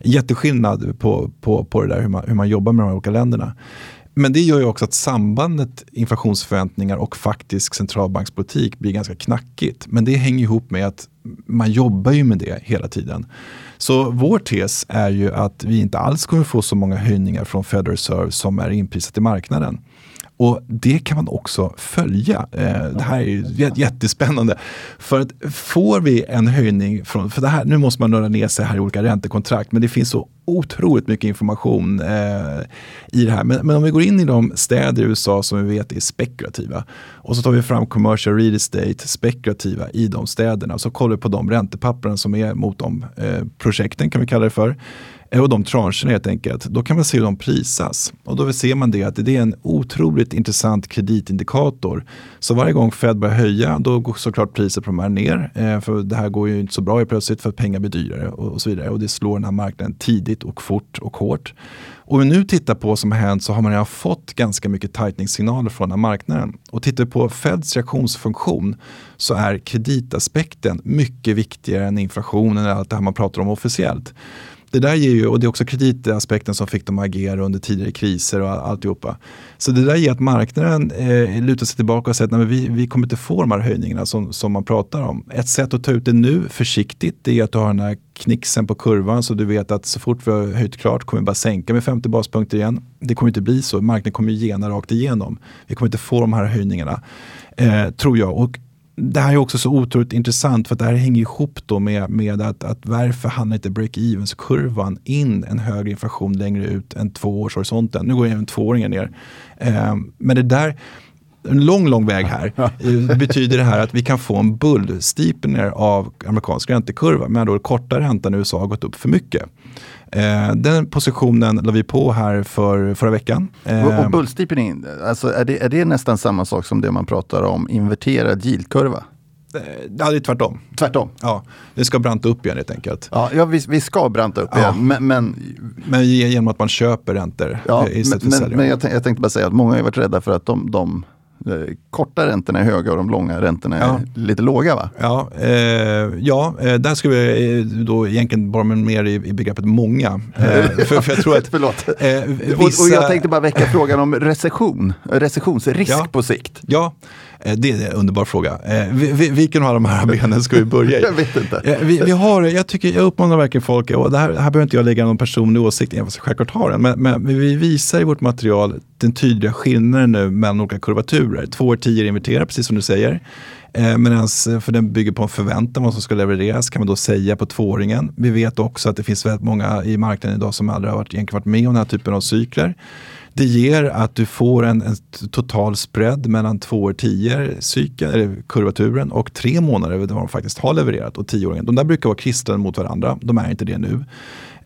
Jätteskillnad på, på, på det där hur man, hur man jobbar med de här olika länderna. Men det gör ju också att sambandet inflationsförväntningar och faktisk centralbankspolitik blir ganska knackigt. Men det hänger ihop med att man jobbar ju med det hela tiden. Så vår tes är ju att vi inte alls kommer få så många höjningar från Federal Reserve som är inprisat i marknaden. Och det kan man också följa. Eh, det här är jättespännande. För att får vi en höjning från, för det här, nu måste man nörda ner sig här i olika räntekontrakt, men det finns så otroligt mycket information eh, i det här. Men, men, om vi går in i de städer i USA som vi vet är spekulativa och så tar vi fram commercial real estate spekulativa i de städerna och så kollar vi på de räntepapperna som är mot de eh, projekten kan vi kalla det för. Eh, och de trancherna helt enkelt. Då kan man se hur de prisas. Och då ser man det att det är en otroligt intressant kreditindikator. Så varje gång Fed börjar höja då går såklart priset på de här ner. Eh, för det här går ju inte så bra plötsligt för att pengar blir dyrare och, så vidare. Och det slår den här marknaden tidigt och fort och hårt. Och om vi nu tittar på vad som har hänt så har man redan fått ganska mycket tightening-signaler från den här marknaden. Och tittar vi på Feds reaktionsfunktion så är kreditaspekten mycket viktigare än inflationen eller allt det här man pratar om officiellt det där ger ju, och det är också kreditaspekten som fick dem att agera under tidigare kriser och alltihopa. Så det där ger att marknaden eh, lutar sig tillbaka och säger att nej, vi, vi kommer inte få de här höjningarna som, som man pratar om. Ett sätt att ta ut det nu försiktigt det är att du har den här knixen på kurvan så du vet att så fort vi har höjt klart kommer vi bara sänka med 50 baspunkter igen. Det kommer inte bli så, marknaden kommer gena rakt igenom. Vi kommer inte få de här höjningarna, eh, tror jag. Och det här är också så otroligt intressant för att det här hänger ihop då med, med att, att varför handlar inte break-evens-kurvan in en högre inflation längre ut än tvåårshorisonten. Nu går även tvååringen ner. Eh, men det där, en lång, lång väg här, eh, betyder det här att vi kan få en bullsteepener av amerikansk räntekurva. Men då korta räntan i USA har gått upp för mycket. Eh, den positionen la vi på här för förra veckan. Eh, och, bullsteepening, alltså är, det, är det nästan samma sak som det man pratar om, inverterad yieldkurva? Eh, ja, det är tvärtom. Tvärtom? Ja, det ska branta upp igen helt enkelt. Ja, ja vi, vi ska branta upp ja. igen. Men, men, men genom att man köper räntor ja, istället men, för säljer. Men jag, jag tänkte bara säga att många har varit rädda för att de, de korta räntorna är höga och de långa räntorna är lite låga va? Ja, eh, ja eh, där ska vi eh, då egentligen bara mer i, i begreppet många. Eh, för, för, jag tror att, Förlåt. Eh, vissa... och, och, jag tänkte bara väcka frågan om recession, recessionsrisk ja. på sikt. Ja, Eh, det är en underbar fråga. Eh, vilken av de här benen ska vi börja i? jag vet inte. Eh, vi, vi, har, jag, tycker, jag uppmanar verkligen folk, och det här, här behöver inte jag lägga någon personlig åsikt i, jag självklart har den, men, men, vi visar i vårt material den tydliga skillnaden nu mellan olika kurvaturer. Två år tio inverterar, precis som du säger. Eh, Medan för den bygger på en förväntan vad som ska levereras kan man då säga på tvååringen. Vi vet också att det finns väldigt många i marknaden idag som aldrig har varit, egentligen varit med om den här typen av cykler. Det ger att du får en, en total spread mellan två år tio cykeln, kurvaturen och tre månader över vad de faktiskt har levererat och tioåringen. De där brukar vara klistrade mot varandra, de är inte det nu.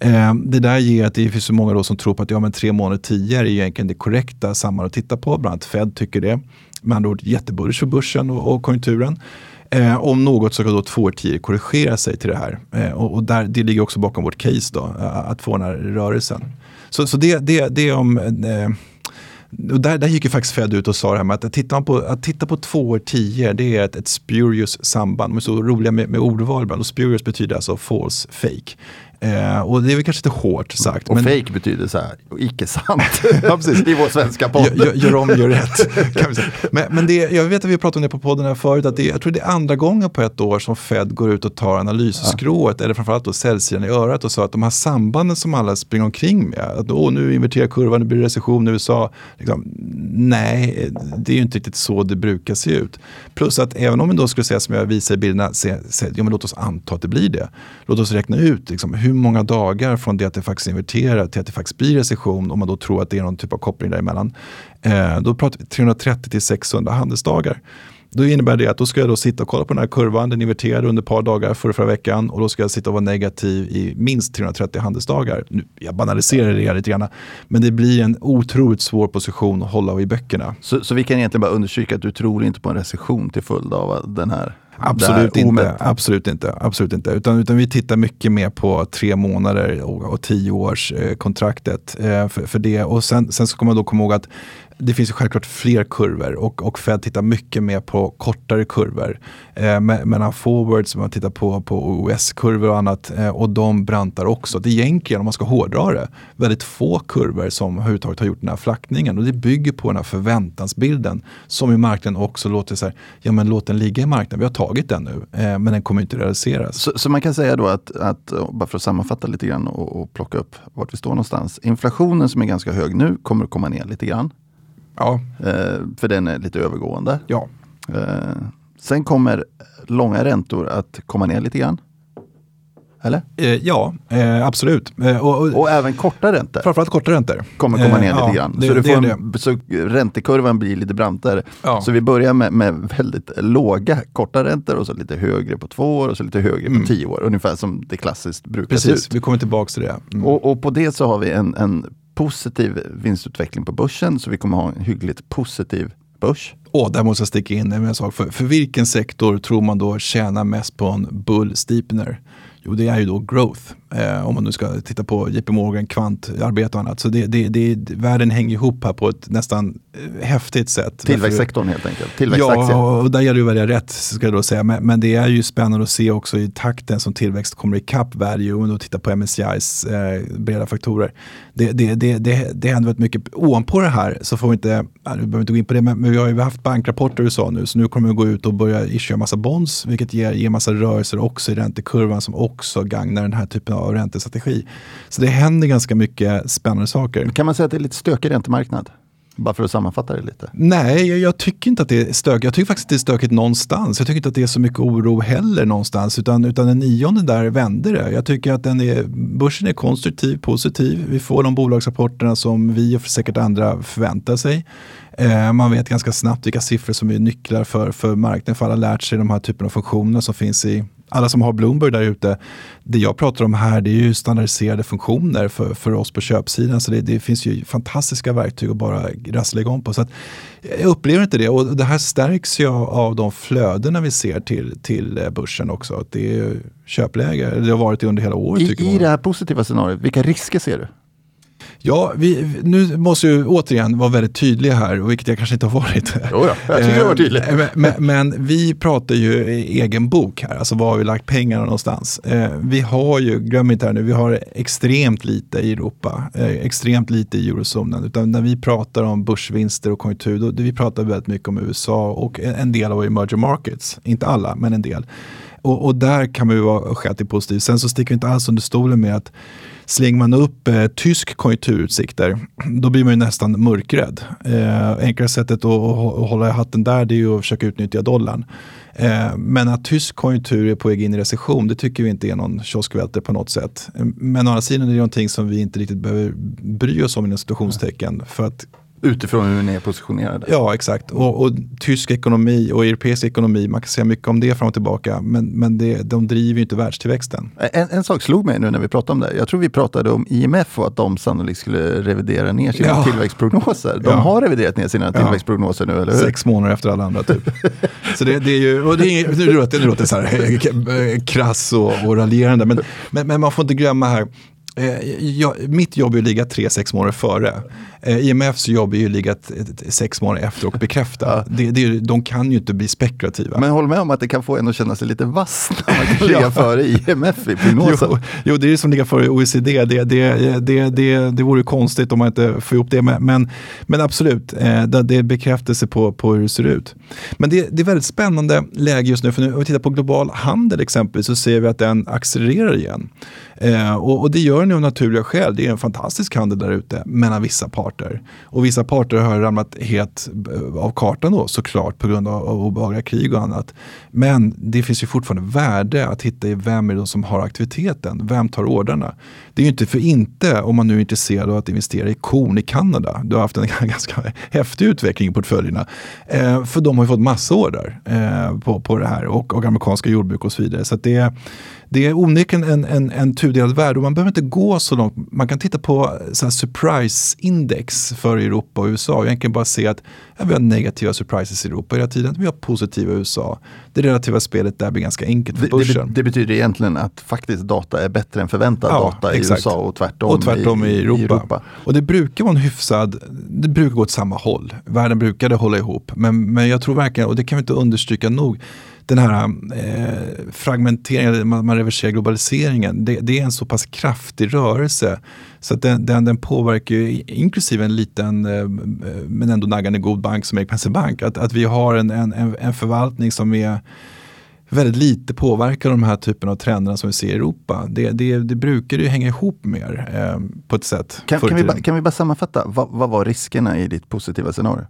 Eh, det där ger att det finns så många då som tror på att ja, men tre månader tio är egentligen det korrekta samman att titta på. Bland annat Fed tycker det. Med andra ord jättebullish för börsen och, och konjunkturen. Eh, om något så kan då två år tio korrigera sig till det här. Eh, och, och där, det ligger också bakom vårt case då, eh, att få den här rörelsen. Så, så det, det, det är om eh, och där, där gick ju faktiskt Fed ut och sa det här med att titta på, att titta på två år tio det är ett, ett spurious samband. De är så roliga med, med ordval ibland. Och spurious betyder alltså false, fake. Eh, och det är väl kanske lite hårt sagt. Och men... fake betyder så här, icke sant. ja, precis. I vår svenska podd. Gör, gör om, gör rätt. Kan vi säga. Men, men det, jag vet att vi pratat om det på podden här förut, att det, jag tror det är andra gången på ett år som Fed går ut och tar analysskrået, ja. eller framförallt då säljsidan i örat och sa att de här sambanden som alla springer omkring med, att Åh, nu inverterar kurvan, nu blir det recession i USA. Liksom, nej, det är ju inte riktigt så det brukar se ut. Plus att även om vi då skulle säga som jag visar i bilderna, se, se, ja, men låt oss anta att det blir det. Låt oss räkna ut liksom, hur många dagar från det att det faktiskt inverterar till att det faktiskt blir recession, om man då tror att det är någon typ av koppling däremellan. Eh, då pratar vi 330 till 600 handelsdagar. Då innebär det att då ska jag då sitta och kolla på den här kurvan, den inverterade under ett par dagar förra, förra veckan och då ska jag sitta och vara negativ i minst 330 handelsdagar. Nu, jag banaliserar det lite grann, men det blir en otroligt svår position att hålla i böckerna. Så, så vi kan egentligen bara understryka att du tror inte på en recession till följd av den här Absolut inte, absolut inte. Absolut inte. Utan, utan vi tittar mycket mer på tre månader och, och tio års eh, kontraktet eh, för, för, det. Och sen, sen ska man då komma ihåg att det finns ju självklart fler kurvor och, och Fed tittar mycket mer på kortare kurvor. Eh, medan forwards, man tittar på, på OS-kurvor och annat eh, och de brantar också. Det är egentligen, om man ska hårdra det, väldigt få kurvor som överhuvudtaget har gjort den här flackningen och det bygger på den här förväntansbilden som i marknaden också låter så här, ja men låt den ligga i marknaden, vi har tagit den nu, eh, men den kommer inte realiseras. Så, så, man kan säga då att, att, eh, bara för att sammanfatta lite grann och, och plocka upp vart vi står någonstans. Inflationen som är ganska hög nu kommer att komma ner lite grann. Ja. Eh, för den är lite övergående. Ja. Eh, sen kommer långa räntor att komma ner lite grann. Eller? Eh, ja, absolut. Och, och, Och även korta räntor framförallt korta räntor. kommer komma ner Eh, lite ja, grann. det- så, du får en, så räntekurvan blir lite brantare. Ja. Så vi börjar med, med väldigt låga korta räntor och så lite högre på två år och så lite högre på tio år. Ungefär som det klassiskt brukar se Mm. Precis, ut. vi kommer tillbaka till det. Mm. Och, och på det så har vi en, en positiv vinstutveckling på börsen. Så vi kommer ha en hyggligt positiv börs. Åh, där måste jag sticka in med en sak. För, för vilken sektor tror man då tjänar mest på en bull steepener? Jo, det är ju då growth. Eh, om man nu ska titta på JP Morgan, kvantarbete och annat. Så det, det, det, världen hänger ihop här på ett nästan häftigt sätt. Tillväxtsektorn helt enkelt. Tillväxtaktier. Ja, och där gäller det att välja rätt ska jag då säga. Men, men det är ju spännande att se också i takten som tillväxt kommer ikapp value och då titta på MSCIs eh, breda faktorer. Det, det, det, det, det händer väldigt mycket. Ovanpå det här så får vi inte, vi behöver inte gå in på det, men, men vi har ju haft bankrapporter i USA nu så nu kommer vi gå ut och börja en massa bonds vilket ger, ger massa rörelser också i räntekurvan som också gagnar den här typen av räntestrategi. Så det händer ganska mycket spännande saker. Kan man säga att det är lite stökig räntemarknad? Bara för att sammanfatta det lite. Nej, jag, jag tycker inte att det är stökigt. Jag tycker faktiskt att det är stökigt någonstans. Jag tycker inte att det är så mycket oro heller någonstans. Utan, utan den nionde där vände det. Jag tycker att den är, börsen är konstruktiv, positiv. Vi får de bolagsrapporterna som vi och säkert andra förväntar sig. Eh, man vet ganska snabbt vilka siffror som är nycklar för, för marknaden. För alla har lärt sig de här typen av funktioner som finns i alla som har Bloomberg där ute, det jag pratar om här det är ju standardiserade funktioner för, för oss på köpsidan. Så det, det finns ju fantastiska verktyg att bara rassla igång på. Så att, jag upplever inte det och det här stärks ju av, de flödena vi ser till, till börsen också. Att det är köpläge, det har varit det under hela året. I, I det här positiva scenariot, vilka risker ser du? Ja, vi, nu måste jag återigen vara väldigt tydlig här, vilket jag kanske inte har varit. Jo då, jag tycker det var tydligt. Eh, Men, men, vi pratar ju i egen bok här, alltså var har vi lagt pengarna någonstans? Eh, vi har ju, glöm inte här nu, vi har extremt lite i Europa, eh, extremt lite i eurozonen. Utan när vi pratar om börsvinster och konjunktur, då, vi pratar väldigt mycket om USA och en, del av emerging markets. Inte alla, men en del. Och, och där kan man ju vara skäligt positiv. Sen så sticker vi inte alls under stolen med att Slänger man upp eh, tysk konjunkturutsikter, då blir man ju nästan mörkrädd. Eh, enklare sättet att, att hålla i hatten där det är ju att försöka utnyttja dollarn. Eh, men att tysk konjunktur är på väg in i recession, det tycker vi inte är någon kioskvälter på något sätt. Eh, men å andra sidan är det någonting som vi inte riktigt behöver bry oss om inom situationstecken. För att Utifrån hur ni är positionerade. Ja, exakt. Och, och tysk ekonomi och europeisk ekonomi, man kan säga mycket om det fram och tillbaka, men, men det, de driver ju inte världstillväxten. En, en sak slog mig nu när vi pratade om det. Jag tror vi pratade om IMF och att de sannolikt skulle revidera ner sina Ja. tillväxtprognoser. De Ja. har reviderat ner sina Ja. tillväxtprognoser nu, eller hur? Sex månader efter alla andra typ. så det, det är ju, och det är, nu låter det så här eh, krass och, och raljerande, men, men, men man får inte glömma här, Eh, jag, mitt jobb är att ligga tre, sex månader före. Eh, IMFs jobb är ju att ligga sex månader efter och bekräfta. Det, det, de kan ju inte bli spekulativa. Men håll med om att det kan få en att känna sig lite vass när man kan ligga Ja. före IMF i prognosen. Jo, jo, det är ju som ligga före OECD. Det, det, det, det, det vore konstigt om man inte får ihop det. Men, men, absolut, eh, det, är bekräftelse på, på hur det ser ut. Men det, det är väldigt spännande läge just nu. För nu, om vi tittar på global handel exempelvis så ser vi att den accelererar igen. Eh, och, och det gör den ju av naturliga skäl. Det är en fantastisk handel där ute mellan vissa parter. Och vissa parter har ramlat helt eh, av kartan då såklart på grund av, av obehagliga krig och annat. Men det finns ju fortfarande värde att hitta i vem är det som har aktiviteten. Vem tar ordrarna? Det är ju inte för inte om man nu är intresserad av att investera i korn i Kanada. Du har haft en ganska häftig utveckling i portföljerna. Eh, för de har ju fått massa order eh, på, på det här och, och amerikanska jordbruk och så vidare. Så att det det är onekligen en, en, en tudelad värld och man behöver inte gå så långt. Man kan titta på här surprise-index för Europa och USA och egentligen bara se att ja, vi har negativa surprises i Europa hela tiden. Vi har positiva i USA. Det relativa spelet där blir ganska enkelt för Det, det, börsen. det betyder egentligen att faktiskt data är bättre än förväntad Ja, data i exakt. USA och tvärtom, och tvärtom i, Europa. Och det brukar vara en hyfsad, det brukar gå åt samma håll. Världen brukade hålla ihop. Men, men jag tror verkligen, och det kan vi inte understryka nog, den här eh, fragmenteringen, man, man reverserar globaliseringen, det, det är en så pass kraftig rörelse. Så att den, den, den påverkar ju, inklusive en liten eh, men ändå naggande god bank som Erik Penser Bank, att, att vi har en, en, en förvaltning som är väldigt lite påverkar de här typen av trenderna som vi ser i Europa. Det, det, det brukar ju hänga ihop mer eh, på ett sätt. Kan, kan, vi bara, kan vi bara sammanfatta, vad, vad var riskerna i ditt positiva scenario?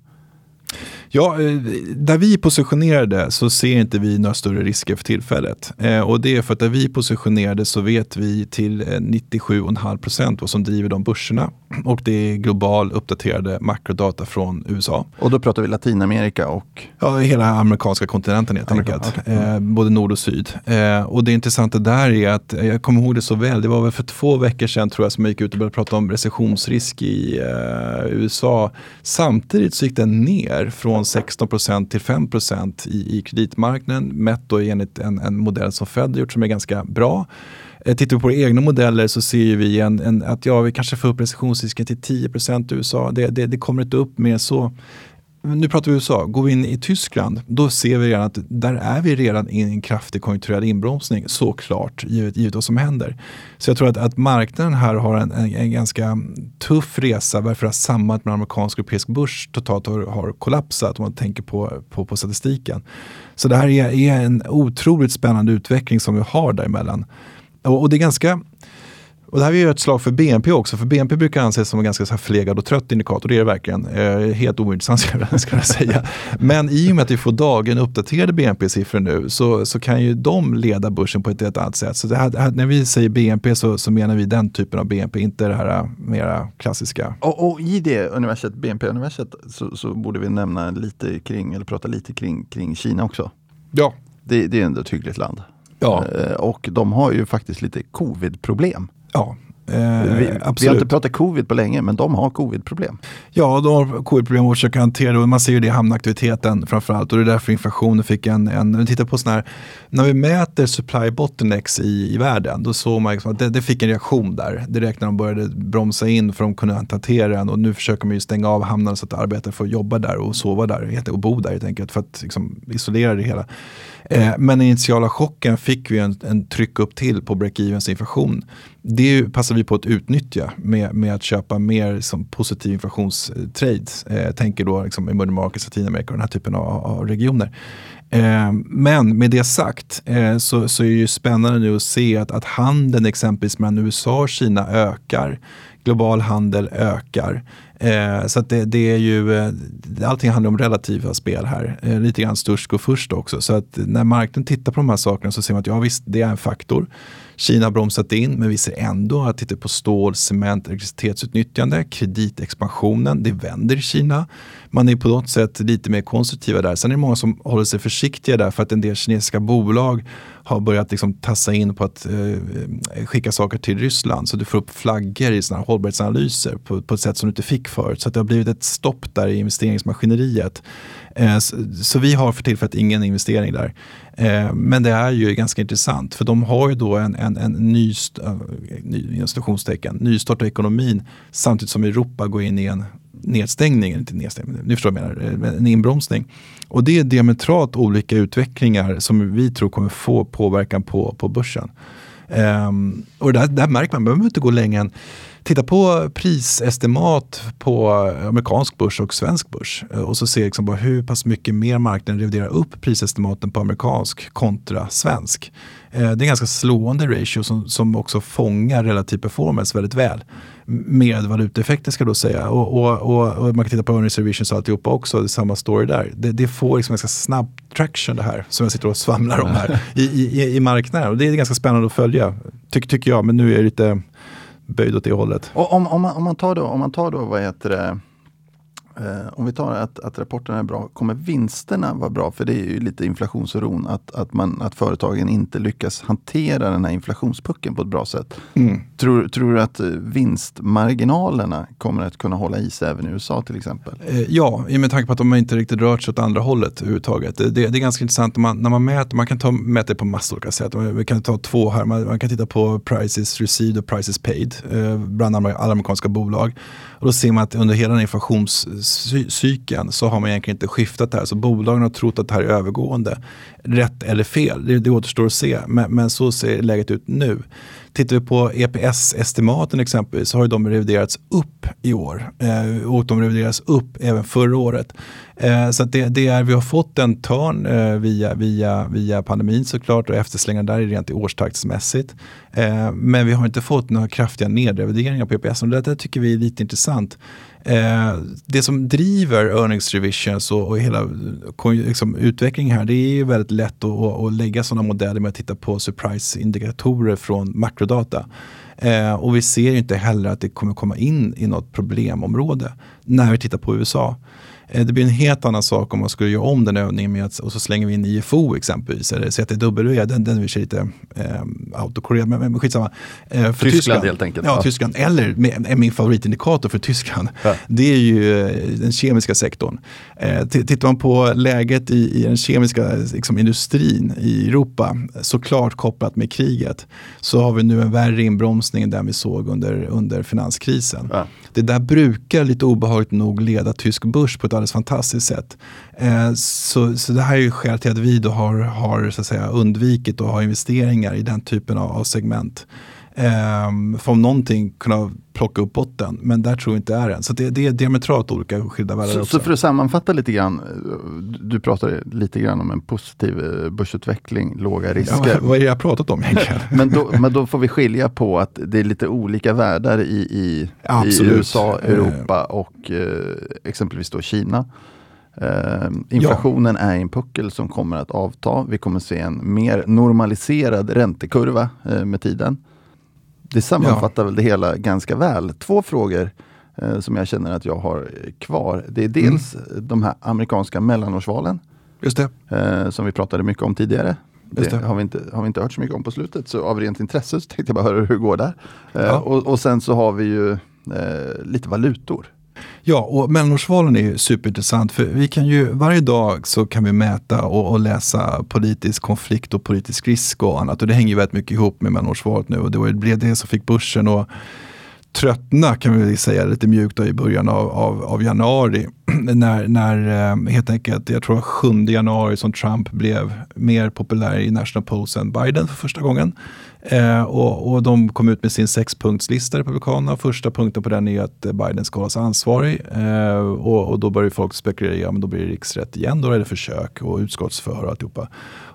Ja, eh, där vi är positionerade så ser inte vi några större risker för tillfället. Eh, och det är för att där vi är positionerade så vet vi till 97,5 procent vad som driver de börserna. Och det är global uppdaterade makrodata från USA. Och då pratar vi Latinamerika och? Ja, hela amerikanska kontinenten helt Amerika, enkelt. Okay. Eh, både nord och syd. Eh, och det intressanta där är att, jag kommer ihåg det så väl, det var väl för två veckor sedan tror jag som jag gick ut och började prata om recessionsrisk i eh, USA. Samtidigt så gick den ner från från 16% till 5 i, i kreditmarknaden, mätt då enligt en, en modell som Fed har gjort som är ganska bra. Eh, tittar vi på egna modeller så ser vi en, en, att ja, vi kanske får upp recessionsrisken till 10 i USA. Det, det, det kommer inte upp mer så nu pratar vi USA, går vi in i Tyskland då ser vi redan att där är vi redan i en kraftig konjunkturell inbromsning såklart, givet, givet vad som händer. Så jag tror att, att marknaden här har en, en, en ganska tuff resa varför att sambandet med amerikansk och europeisk börs totalt har, har kollapsat om man tänker på, på, på statistiken. Så det här är, är en otroligt spännande utveckling som vi har däremellan. Och, och det är ganska och det här är ju ett slag för BNP också, för BNP brukar anses som en ganska så förlegad och trött indikator. Det är det verkligen. Eh, helt ointressant ska jag säga. Men i och med att vi får dagligen uppdaterade BNP-siffror nu så, så kan ju de leda börsen på ett helt annat sätt. Så här, här, när vi säger BNP så, så, menar vi den typen av BNP, inte det här eh, mera klassiska. Och, och i det universet, BNP-universet så, så, borde vi nämna lite kring, eller prata lite kring, kring Kina också. Ja. Det, det är ändå ett hyggligt land. Ja. Eh, och de har ju faktiskt lite covid-problem. Ja, Eh, vi, vi, har inte pratat covid på länge, men de har covid-problem. Ja, de har covid-problem och försöker hantera det. Och man ser ju det i hamnaktiviteten framförallt. Och det är därför inflationen fick en, en vi tittar på sån här, när vi mäter supply bottlenecks i, i världen, då såg man liksom att det, det, fick en reaktion där. Direkt när de började bromsa in för att de kunde hantera den. Och nu försöker man ju stänga av hamnarna så att arbetare får jobba där och sova där och bo där helt enkelt för att liksom, isolera det hela. Eh, men den initiala chocken fick vi en, en tryck upp till på break-evens inflation. Det passar vi på att utnyttja med, med att köpa mer som positiv inflationstrade. Eh, tänker då liksom emerging markets, Latinamerika och den här typen av, av regioner. Eh, men med det sagt eh, så, så är det ju spännande nu att se att, att handeln exempelvis mellan USA och Kina ökar. Global handel ökar. Eh, så det, det, är ju, eh, allting handlar om relativa spel här. Eh, lite grann störst går först också. Så att när marknaden tittar på de här sakerna så ser man att ja visst, det är en faktor. Kina har bromsat in, men vi ser ändå att titta på stål, cement, elektricitetsutnyttjande, kreditexpansionen, det vänder i Kina. Man är på något sätt lite mer konstruktiva där. Sen är det många som håller sig försiktiga där för att en del kinesiska bolag har börjat liksom tassa in på att eh, skicka saker till Ryssland. Så du får upp flaggor i såna hållbarhetsanalyser på, på ett sätt som du inte fick förut. Så det har blivit ett stopp där i investeringsmaskineriet. Eh, så, så, vi har för tillfället ingen investering där. Eh, men det är ju ganska intressant för de har ju då en, en, en eh, ny, ny, nystart av ekonomin samtidigt som Europa går in i en nedstängning, inte nedstängning, ni förstår vad jag menar, en inbromsning. Och det är diametralt olika utvecklingar som vi tror kommer få påverkan på, på börsen. Um, och där, där märker man, man behöver inte gå längre än Titta på prisestimat på amerikansk börs och svensk börs eh, och så se liksom bara hur pass mycket mer marknaden reviderar upp prisestimaten på amerikansk kontra svensk. Eh, det är en ganska slående ratio som, som också fångar relativ performance väldigt väl. Med valutaeffekter ska jag då säga. Och, och, och, och, man kan titta på earnings revisions och alltihopa också, det är samma story där. Det, det får liksom ganska snabb traction det här som jag sitter och svamlar om här i, i, i marknaden. Och det är ganska spännande att följa, tycker, tycker jag. Men nu är det lite böjd åt det hållet. Och om, om, man, om, man tar då, om man tar då, vad heter det, om vi tar att, att rapporterna är bra, kommer vinsterna vara bra? För det är ju lite inflationsoron, att, att, man, att företagen inte lyckas hantera den här inflationspucken på ett bra sätt. Mm. Tror, tror du att vinstmarginalerna kommer att kunna hålla i sig även i USA till exempel? Eh, ja, med tanke på att de inte riktigt rört sig åt andra hållet överhuvudtaget. Det, det, det är ganska intressant när man, när man mäter, man kan ta, mäta på massor olika sätt. Vi kan ta två här, man, man kan titta på prices received och prices paid eh, bland alla amerikanska bolag. Och då ser man att under hela den cykeln så har man egentligen inte skiftat det här. Så bolagen har trott att det här är övergående. Rätt eller fel, det, det återstår att se. Men, men så ser läget ut nu. Tittar vi på EPS-estimaten exempelvis så har de reviderats upp i år. Eh, och de revideras upp även förra året. Eh, så det, det, är, vi har fått en törn eh, via, via, via pandemin såklart och efterslängar där är rent i årstaktsmässigt. Eh, men vi har inte fått några kraftiga nedrevideringar på EPS och det där tycker vi är lite intressant. Eh, det som driver earnings revisions och, och hela liksom, utvecklingen här, det är ju väldigt lätt att, att, lägga sådana modeller med att titta på surprise-indikatorer från makrodata. Eh, och vi ser inte heller att det kommer komma in i något problemområde när vi tittar på USA. Eh, det blir en helt annan sak om man skulle göra om den övningen med att, och så slänger vi in IFO exempelvis, eller ZTW, den, den är lite eh, autokorrigad, men, men skitsamma. Eh, för Tyskland, Tyskland helt enkelt. Ja, ja. Tyskland, eller med, min favoritindikator för Tyskland, ja. det är ju eh, den kemiska sektorn. Eh, tittar man på läget i, i den kemiska liksom, industrin i Europa, såklart kopplat med kriget, så har vi nu en värre inbromsning än den vi såg under, under finanskrisen. Ja. Det där brukar lite obehagligt nog leda tysk börs på ett alldeles fantastiskt sätt. Eh, så, så det här är ju skälet till att vi då har, har så att säga, undvikit att ha investeringar i den typen av, av segment. Um, för om någonting kunna plocka upp botten, men där tror jag inte är än. Så det, det är diametralt olika skilda världar så. Så för att sammanfatta lite grann, du pratade lite grann om en positiv eh, börsutveckling, låga risker. Ja, vad är det jag pratat om egentligen? men, då, men då får vi skilja på att det är lite olika världar i, i, i USA, Europa och eh, exempelvis då Kina. Uh, inflationen ja. är en puckel som kommer att avta. Vi kommer se en mer normaliserad räntekurva uh, med tiden. Det sammanfattar ja. väl det hela ganska väl. Två frågor uh, som jag känner att jag har kvar. Det är dels mm. de här amerikanska mellanårsvalen. Just det. som vi pratade mycket om tidigare. Det, det, Har, vi inte, har vi inte hört så mycket om på slutet. Så av rent intresse så tänkte jag bara höra hur det går där. Ja. Och, och, sen så har vi ju lite valutor. Ja, och mellanårsvalen är ju superintressant för vi kan ju varje dag så kan vi mäta och, och, läsa politisk konflikt och politisk risk och annat och det hänger ju väldigt mycket ihop med mellanårsvalet nu och det var det som fick börsen att tröttna kan vi säga lite mjukt i början av, av, av januari. när, när eh, helt enkelt, jag tror 7 januari som Trump blev mer populär i National Polls än Biden för första gången. Eh, och, och, de kom ut med sin sexpunktslista, Republikanerna. Första punkten på den är att eh, Biden ska hållas ansvarig. Eh, och, och, då börjar folk spekulera, ja men då blir det riksrätt igen, då är det försök och utskottsförhör och alltihopa.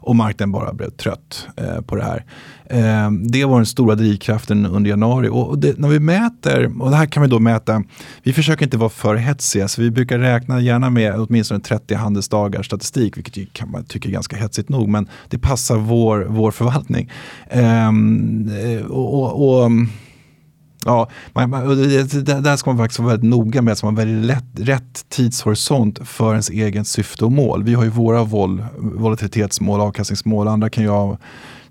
Och marknaden bara blev trött eh, på det här. Eh, det var den stora drivkraften under januari. Och, det, när vi mäter, och det här kan vi då mäta, vi försöker inte vara för hetsiga, så vi brukar räkna gärna med åtminstone 30 handelsdagars statistik, vilket kan man tycka är ganska hetsigt nog, men det passar vår, vår förvaltning. Eh, Eh, och, och, och mm, Ja, man, man, det, där ska man faktiskt vara väldigt noga med att man väljer lätt, rätt tidshorisont för ens egen syfte och mål. Vi har ju våra vol, volatilitetsmål, avkastningsmål, andra kan ju ha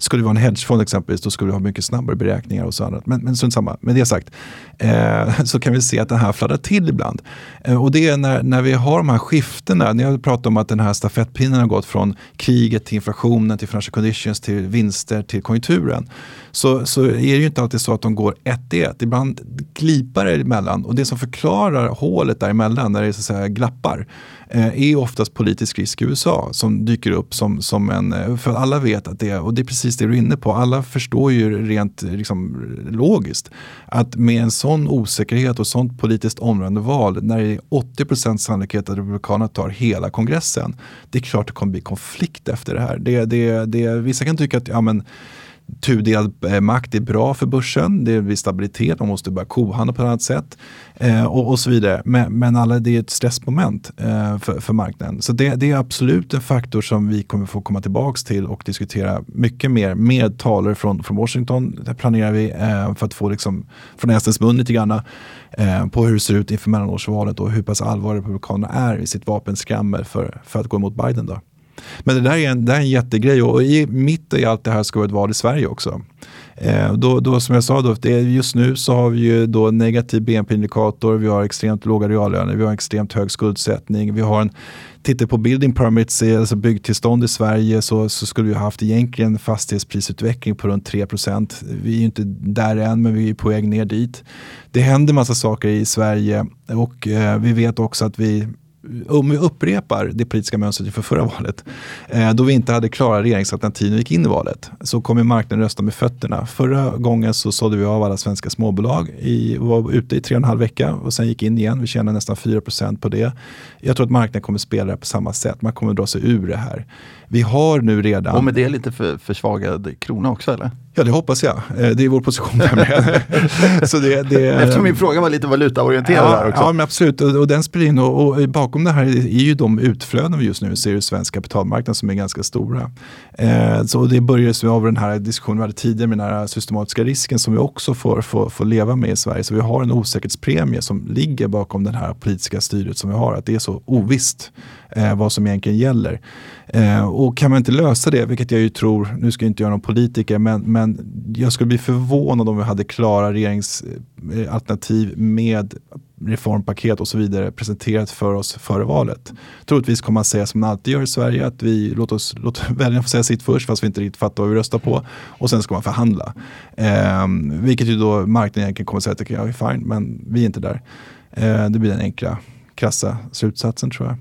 skulle det vara en hedgefond exempelvis, då skulle vi ha mycket snabbare beräkningar och så annat. Men, men strunt samma, med det sagt eh, så kan vi se att den här fladdrar till ibland. Eh, och det är när, när vi har de här skiftena, när jag pratar om att den här stafettpinnen har gått från kriget till inflationen, till financial conditions, till vinster, till konjunkturen. Så, så är det ju inte alltid så att de går ett i ett. Ibland glipar det emellan och det som förklarar hålet däremellan, när det så att säga glappar, Eh, är oftast politisk risk i USA som dyker upp som, som en, eh, för alla vet att det är, och det är precis det du är inne på, alla förstår ju rent liksom, logiskt att med en sån osäkerhet och sånt politiskt omvälvande val, när det är 80% sannolikhet att Republikanerna tar hela kongressen, det är klart det kommer bli konflikt efter det här. Det, det, det, vissa kan tycka att ja, men, tudelad eh, makt är bra för börsen. Det är stabilitet, man måste börja kohandla på ett annat sätt. Eh, och, och, så vidare. Men, men, alla, det är ett stressmoment eh, för, för marknaden. Så det, det, är absolut en faktor som vi kommer få komma tillbaka till och diskutera mycket mer med talare från, från Washington. Där planerar vi eh, för att få liksom, från hästens mun lite grann eh, på hur det ser ut inför mellanårsvalet och hur pass allvarliga Republikanerna är i sitt vapenskrammel för, för att gå emot Biden. Då. Men det där är en, det är en jättegrej och i, mitt i allt det här ska vi ett val i Sverige också. Eh, då, då, som jag sa, då, det, just nu så har vi ju då negativ BNP-indikator, vi har extremt låga reallöner, vi har extremt hög skuldsättning, vi har en Tittar på building permits, eh, alltså byggtillstånd i Sverige så, så skulle vi ha haft egentligen fastighetsprisutveckling på runt 3% Vi är ju inte där än men vi är på väg ner dit. Det händer massa saker i Sverige och eh, vi vet också att vi om vi upprepar det politiska mönstret inför förra valet, eh, då vi inte hade klara regeringsalternativ när vi gick in i valet, så kommer marknaden rösta med fötterna. Förra gången så sålde vi av alla svenska småbolag, i, var ute i tre och en halv vecka och sen gick in igen. Vi tjänade nästan 4% på det. Jag tror att marknaden kommer spela det på samma sätt. Man kommer dra sig ur det här. Vi har nu redan... Och med det lite för, försvagad krona också eller? Ja, det hoppas jag. Eh, det är vår position. så det, det, Eftersom min fråga var lite valutaorienterad ja, också. Ja, men absolut. Och, och den spelar in. Och, och, bakom det här är ju de utflöden vi just nu ser i svensk kapitalmarknad som är ganska stora. Eh, så det börjar av den här diskussionen vi hade tidigare med den här systematiska risken som vi också får, får, får leva med i Sverige. Så vi har en osäkerhetspremie som ligger bakom det här politiska styret som vi har. Att det är så ovisst eh, vad som egentligen gäller. Eh, och kan man inte lösa det, vilket jag ju tror, nu ska jag inte göra någon politiker, men, men jag skulle bli förvånad om vi hade klara regeringsalternativ eh, med reformpaket och så vidare presenterat för oss före valet. Troligtvis kommer man säga som man alltid gör i Sverige att vi låter, oss låt väljarna få säga sitt först fast vi inte riktigt fattar vad vi röstar på och sen ska man förhandla. Eh, vilket ju då marknaden egentligen kommer säga att jag är fine men vi är inte där. Eh, det blir den enkla krassa slutsatsen tror jag.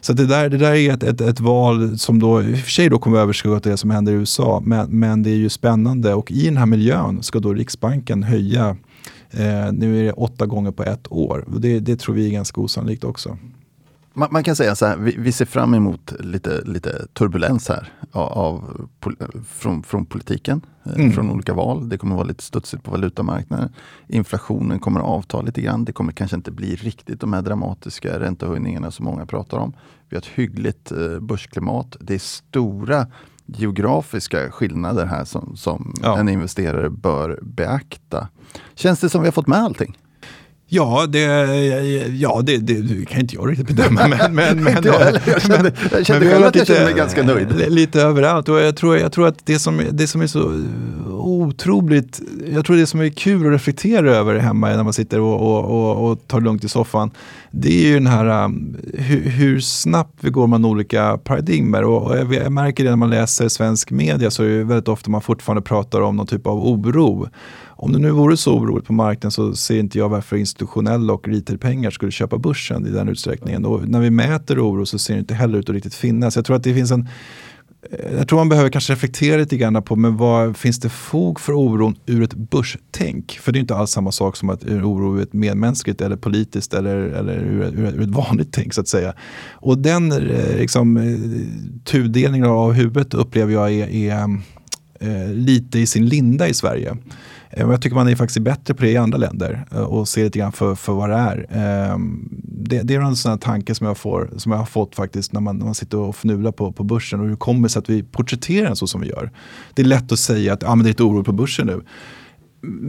Så det, där, det där är ett, ett, ett, val som då i och för sig då kommer överskugga det som händer i USA. Men, men det är ju spännande och i den här miljön ska då Riksbanken höja eh, nu är det åtta gånger på ett år. Det, det tror vi är ganska osannolikt också. Man, man, kan säga så här, vi, vi, ser fram emot lite, lite turbulens här av, av från, från politiken, eh, mm. från olika val. Det kommer vara lite studsigt på valutamarknaden. Inflationen kommer att avta lite grann. Det kommer kanske inte bli riktigt de här dramatiska räntehöjningarna som många pratar om. Vi har ett hyggligt eh, börsklimat. Det är stora geografiska skillnader här som, som ja. en investerare bör beakta. Känns det som vi har fått med allting? Ja, det, ja det, det kan inte jag riktigt bedöma. Men, men, men, jag, jag kände, jag kände själv att jag kände mig ganska nöjd. Lite överallt och jag tror, jag tror att det som, det som är så otroligt, jag tror det som är kul att reflektera över hemma när man sitter och, och, och, och tar lugnt i soffan. Det är ju den här um, hur, hur snabbt vi går mellan olika paradigmer. Och, jag, jag märker det när man läser svensk media så är det väldigt ofta man fortfarande pratar om någon typ av oro. Om det nu vore så oroligt på marknaden så ser inte jag varför institutionella och retailpengar skulle köpa börsen i den utsträckningen. Och när vi mäter oro så ser det inte heller ut att riktigt finnas. Jag tror att det finns en eh, jag tror man behöver kanske reflektera lite grann på men vad finns det fog för oron ur ett börstänk? För det är inte alls samma sak som att oro ur ett medmänskligt eller politiskt eller, eller ur, ur, ur ett vanligt tänk så att säga. Och den eh, liksom, eh, tudelningen av huvudet upplever jag är, är är lite i sin linda i Sverige. Eh, jag tycker man är faktiskt bättre på det i andra länder eh, och ser lite grann för, för vad det är. Ehm, det, det är en sån här tanke som jag, får, som jag har fått faktiskt när man, när man sitter och fnular på, på börsen och hur kommer det sig att vi porträtterar den så som vi gör. Det är lätt att säga att ah, men det är lite oro på börsen nu.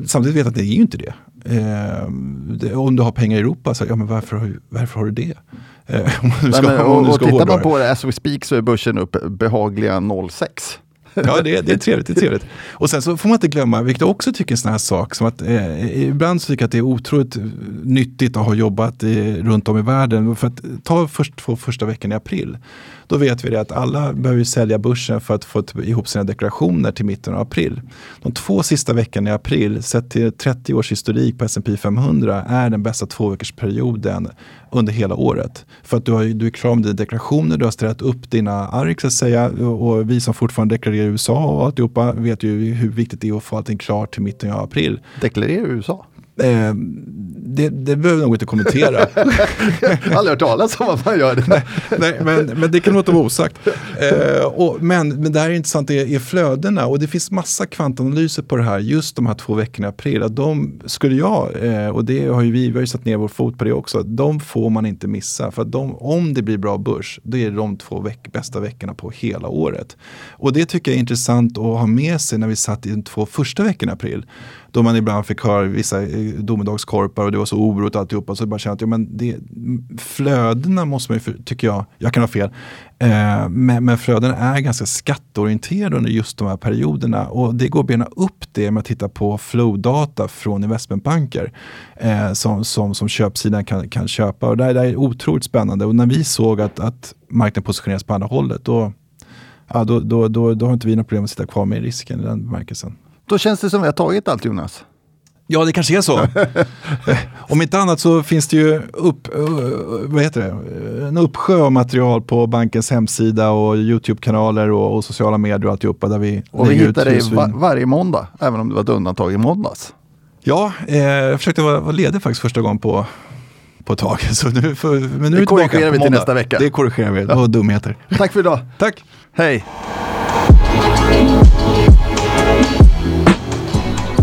Samtidigt vet jag att det är ju inte det. Ehm, det om du har pengar i Europa, så, ja, men varför, varför har du det? Eh, om du ska, Nej, men, och, och tittar man på det as we speak så är börsen upp behagliga 06. Ja, det, det, är trevligt, det är trevligt. Och sen så får man inte glömma, vilket jag också tycker är en sån här sak, som att eh, ibland så tycker jag att det är otroligt nyttigt att ha jobbat i, runt om i världen. För att ta först för första veckan i april, då vet vi det att alla behöver sälja börsen för att få ihop sina deklarationer till mitten av april. De två sista veckorna i april, sett till 30 års historik på S&P 500, är den bästa tvåveckorsperioden under hela året. För att du, har, du är klar med dina deklarationer, du har ställt upp dina ark så att säga. Och vi som fortfarande deklarerar i USA och alltihopa vet ju hur viktigt det är att få allting klart till mitten av april. Deklarerar i USA? Eh, det, det behöver jag nog inte kommentera. jag har aldrig hört talas om att man gör det. nej, nej, men, men det kan låta vara osagt. Eh, och, men, men det här är intressant, det är flödena och det finns massa kvantanalyser på det här just de här två veckorna i april. Att de skulle jag, eh, och det har ju vi, vi har ju satt ner vår fot på det också, de får man inte missa. För de, om det blir bra börs, då är det de två veck, bästa veckorna på hela året. Och det tycker jag är intressant att ha med sig när vi satt i de två första veckorna i april. Då man ibland fick höra vissa eh, domedagskorpar och det var så oroligt alltihopa. Så jag bara kände att ja, men det, flödena måste man ju, tycker jag, jag kan ha fel, eh, men, men flödena är ganska skatteorienterade under just de här perioderna. Och det går att bena upp det med att titta på flowdata från investmentbanker eh, som, som, som köpsidan kan, kan köpa. Och det, det är otroligt spännande. Och när vi såg att, att marknaden positioneras på andra hållet, då, ja, då, då, då, då har inte vi några problem att sitta kvar med risken i den bemärkelsen. Då känns det som vi har tagit allt Jonas. Ja, det kanske är så. Om inte annat så finns det ju upp, vad heter det? en uppsjö av material på bankens hemsida och YouTube-kanaler och, och, sociala medier och alltihopa. Där vi och vi hittar dig var, varje måndag, även om det var ett undantag i måndags. Ja, eh, jag försökte vara, vara ledig faktiskt första gången på, på ett tag. Så nu, för, men nu det korrigerar vi till nästa vecka. Det korrigerar vi, det var dumheter. Tack för idag. Tack. Hej.